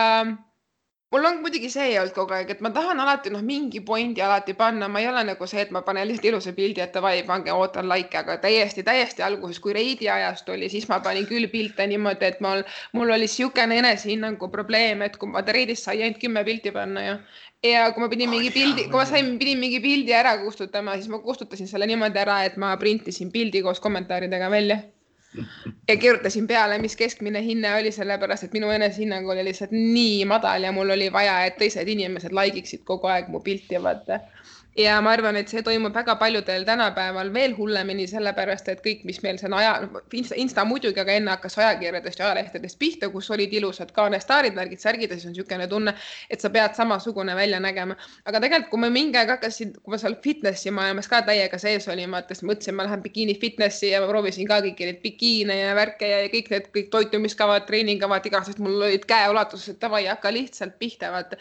mul on muidugi see olnud kogu aeg, et ma tahan alati noh, mingi pointi alati panna, ma ei ole nagu see, et ma panen lihtsalt ilusa pildi, et davai, pange, ootan likee, aga täiesti, täiesti alguses, kui Reidi ajast oli, siis ma panin küll pilte niimoodi, et mul, mul oli niisugune enesehinnangu probleem, et kui ma Reidist sai ainult kümme pilti panna ja ja kui ma pidin mingi pildi, kui ma sain, pidin mingi pildi ära kustutama, siis ma kustutasin selle niimoodi ära, et ma printisin pildi koos kommentaaridega välja ja kirjutasin peale, mis keskmine hinne oli, sellepärast et minu enesehinnang oli lihtsalt nii madal ja mul oli vaja, et teised inimesed like iksid kogu aeg mu pilti, vaata ja ma arvan, et see toimub väga paljudel tänapäeval veel hullemini, sellepärast et kõik, mis meil on aja, Insta, Insta muidugi, aga enne hakkas ajakirjadest ja ajalehtedest pihta, kus olid ilusad kaanestaarid, värgid, särgid ja siis on niisugune tunne, et sa pead samasugune välja nägema. aga tegelikult, kui ma mingi aeg hakkasin, kui ma seal fitnessi maailmas ka täiega sees olin, vaata, siis mõtlesin, ma lähen bikiini fitnessi ja ma proovisin ka kõiki neid bikiine ja värke ja kõik need kõik toitumiskavad, treeningkavad, igasugused, mul olid käeulatuses, et davai, hakka lihtsalt pihta, vaata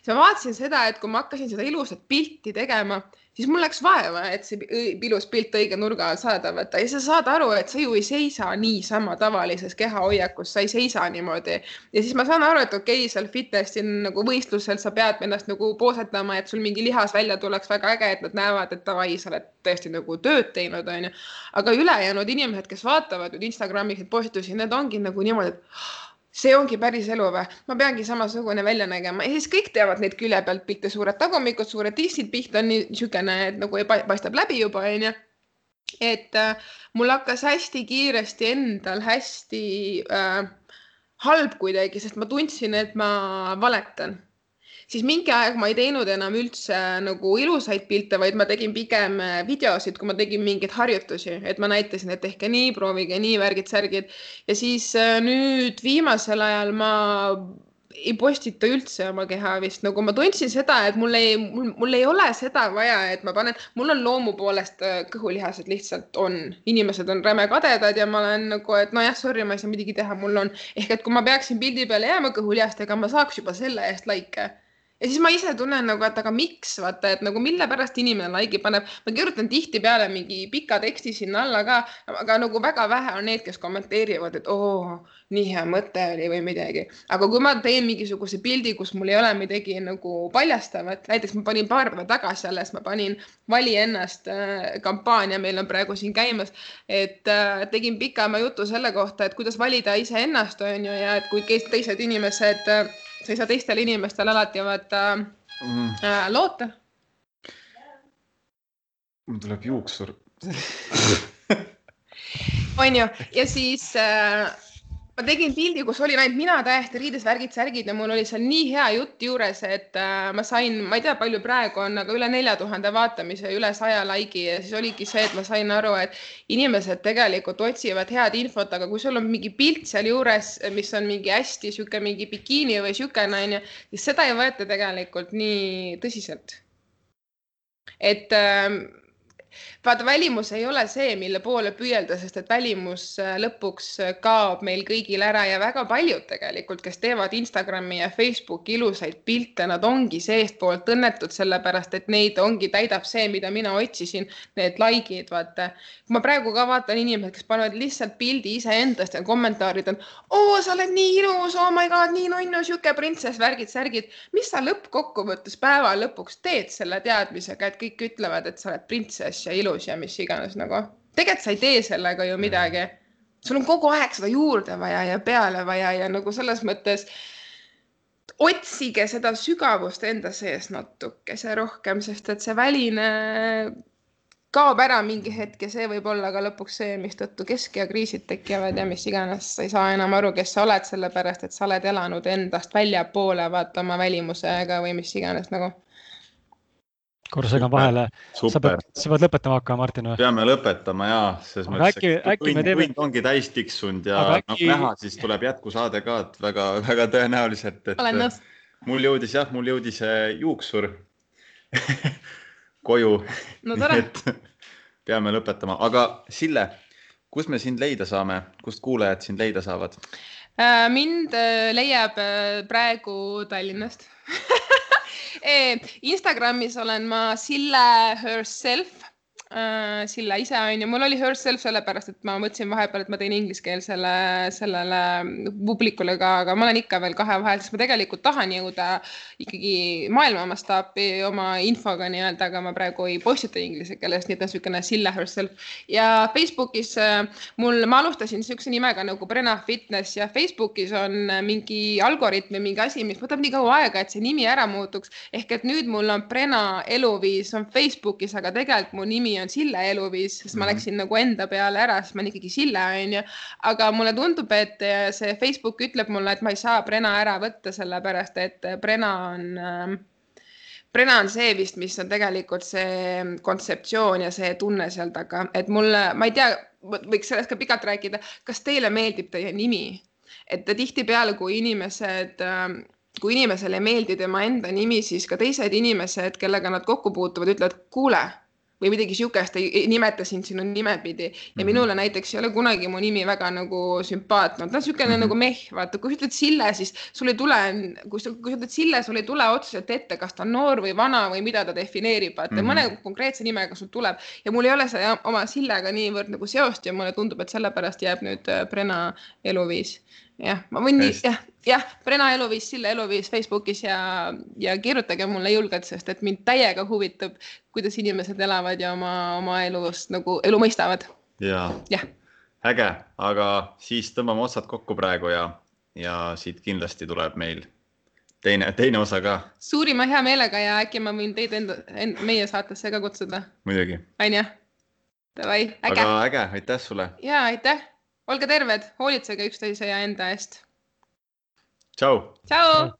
siis ma vaatasin seda, et kui ma hakkasin seda ilusat pilti tegema, siis mul läks vaeva, et see ilus pilt õige nurga all saada võtta ja sa saad aru, et sa ju ei seisa niisama tavalises kehahoiakus, sa ei seisa niimoodi. ja siis ma saan aru, et okei okay,, seal fitnessi nagu võistlusel sa pead ennast nagu poosetama, et sul mingi lihas välja tuleks väga äge, et nad näevad, et davai, sa oled tõesti nagu tööd teinud, onju. aga ülejäänud inimesed, kes vaatavad nüüd Instagramis neid postitusi, need ongi nagu niimoodi, et see ongi päris elu või? ma peangi samasugune välja nägema ja siis kõik teavad neid külje pealt pilte, suured tagumikud, suured tissid, piht on niisugune, et nagu ei paistab läbi juba onju. et äh, mul hakkas hästi kiiresti endal hästi äh, halb kuidagi, sest ma tundsin, et ma valetan siis mingi aeg ma ei teinud enam üldse nagu ilusaid pilte, vaid ma tegin pigem äh, videosid, kui ma tegin mingeid harjutusi, et ma näitasin, et tehke nii, proovige nii, värgid-särgid. ja siis äh, nüüd viimasel ajal ma ei postita üldse oma keha vist, nagu ma tundsin seda, et mul ei, mul, ei ole seda vaja, et ma panen, mul on loomu poolest äh, kõhulihased lihtsalt on, inimesed on räme kadedad ja ma olen nagu, et nojah, sorry, ma ei saa midagi teha, mul on. Ehk et kui ma peaksin pildi peale jääma kõhulihastega, ma saaks juba selle eest likee ja siis ma ise tunnen nagu, et aga miks vaata, et nagu mille pärast inimene like'i paneb. ma kirjutan tihtipeale mingi pika teksti sinna alla ka, aga nagu väga vähe on need, kes kommenteerivad, et oo, nii hea mõte oli või midagi. aga kui ma teen mingisuguse pildi, kus mul ei ole midagi nagu paljastavat, näiteks ma panin paar päeva tagasi alles, ma panin vali ennast äh, kampaania, meil on praegu siin käimas, et äh, tegin pikema jutu selle kohta, et kuidas valida iseennast, on ju, ja et kui teised inimesed äh, sa ei saa teistel inimestel alati vaata mm. äh, loota. mul tuleb juuksur onju, ja siis äh, ma tegin pildi, kus olin ainult mina täiesti riides, värgid, särgid ja mul oli seal nii hea jutt juures, et äh, ma sain, ma ei tea, palju praegu on, aga üle nelja tuhande vaatamise, üle saja like'i ja siis oligi see, et ma sain aru, et inimesed tegelikult otsivad head infot, aga kui sul on mingi pilt sealjuures, mis on mingi hästi sihuke mingi bikiini või siukene onju, siis seda ei võeta tegelikult nii tõsiselt. et äh, vaata, välimus ei ole see, mille poole püüelda, sest et välimus äh, lõpuks äh, kaob meil kõigil ära ja väga paljud tegelikult, kes teevad Instagrami ja Facebooki ilusaid pilte, nad ongi seestpoolt õnnetud, sellepärast et neid ongi, täidab see, mida mina otsisin, need like'id, vaata. kui ma praegu ka vaatan inimesed, kes panevad lihtsalt pildi iseendast ja kommentaarid on, oo, sa oled nii ilus, oh my god, nii nunnu, sihuke printsess, värgid, särgid. mis sa lõppkokkuvõttes päeva lõpuks teed selle teadmisega, et kõik ütlevad, et sa oled printsess ja ilus ilus ja mis iganes nagu. tegelikult sa ei tee sellega ju midagi. sul on kogu aeg seda juurde vaja ja peale vaja ja nagu selles mõttes otsige seda sügavust enda sees natukese rohkem, sest et see väline kaob ära mingi hetk ja see võib olla ka lõpuks see, mistõttu keskeakriisid tekivad ja mis iganes, sa ei saa enam aru, kes sa oled, sellepärast et sa oled elanud endast väljapoole, vaata oma välimusega või mis iganes nagu korra segan vahele. sa pead, sa pead lõpetama hakkama, Martin või? peame lõpetama ja, selles mõttes, äkki, äkki tund, teeme... tund ongi täis tiksunud ja äkki... nagu näha, siis tuleb jätkusaade ka, et väga-väga tõenäoliselt, et. olen nõus. mul jõudis jah, mul jõudis juuksur koju. no tore et peame lõpetama, aga Sille, kus me sind leida saame, kust kuulajad sind leida saavad? Äh, mind äh, leiab äh, praegu Tallinnast Instagramis olen ma Sille Herself äh, Silla ise on ju, mul oli herself sellepärast, et ma mõtlesin vahepeal, et ma teen ingliskeelsele sellele publikule ka, aga ma olen ikka veel kahe vahel, sest ma tegelikult tahan jõuda ikkagi maailma mastaapi oma infoga nii-öelda, aga ma praegu ei postita inglise keeles, nii et niisugune Silla herself. ja Facebookis äh, mul, ma alustasin niisuguse nimega nagu Brenna Fitness ja Facebookis on mingi algoritm ja mingi asi, mis võtab nii kaua aega, et see nimi ära muutuks. ehk et nüüd mul on Brenna eluviis on Facebookis, aga tegelikult mu nimi on Sille eluviis, sest ma mhm. läksin nagu enda peale ära, sest ma olen ikkagi Sille, onju. aga mulle tundub, et see Facebook ütleb mulle, et ma ei saa Brenna ära võtta, sellepärast et Brenna on äh, Brenna on see vist, mis on tegelikult see kontseptsioon ja see tunne seal taga, et mulle, ma ei tea, võiks sellest ka pikalt rääkida, kas teile meeldib teie nimi? et tihtipeale, kui inimesed äh, kui inimesele ei meeldi tema enda nimi, siis ka teised inimesed, kellega nad kokku puutuvad, ütlevad, kuule, või midagi sihukest, ei nimeta sind sinu nimepidi ja mm -hmm. minule näiteks ei ole kunagi mu nimi väga nagu sümpaatne ta on niisugune mm -hmm. nagu meh, vaata, kui sa ütled Sille, siis sul ei tule, kui sa, kui sa ütled Sille, sul ei tule otseselt ette, kas ta on noor või vana või mida ta defineerib, vaata. Mm -hmm. mõne konkreetse nimega sul tuleb. Ja mul ei ole see oma Sillega niivõrd nagu seost ja mulle tundub, et sellepärast jääb nüüd äh, Brenna eluviis. Jah, ma võin jah, jah, Brenna eluviis, Sille eluviis Facebookis ja, ja kirjutage mulle julgelt, sest et mind täiega huvitab, kuidas inimesed elavad ja oma, oma elust nagu elu mõistavad. ja, ja., äge, aga siis tõmbame otsad kokku praegu ja, ja siit kindlasti tuleb meil teine, teine osa ka. suurima heameelega ja äkki ma võin teid enda, enda, meie saatesse ka kutsuda. muidugi. onju, davai, äge. aga äge, aitäh sulle. ja aitäh olge terved, hoolitsege üksteise ja enda eest. Ciao. Ciao.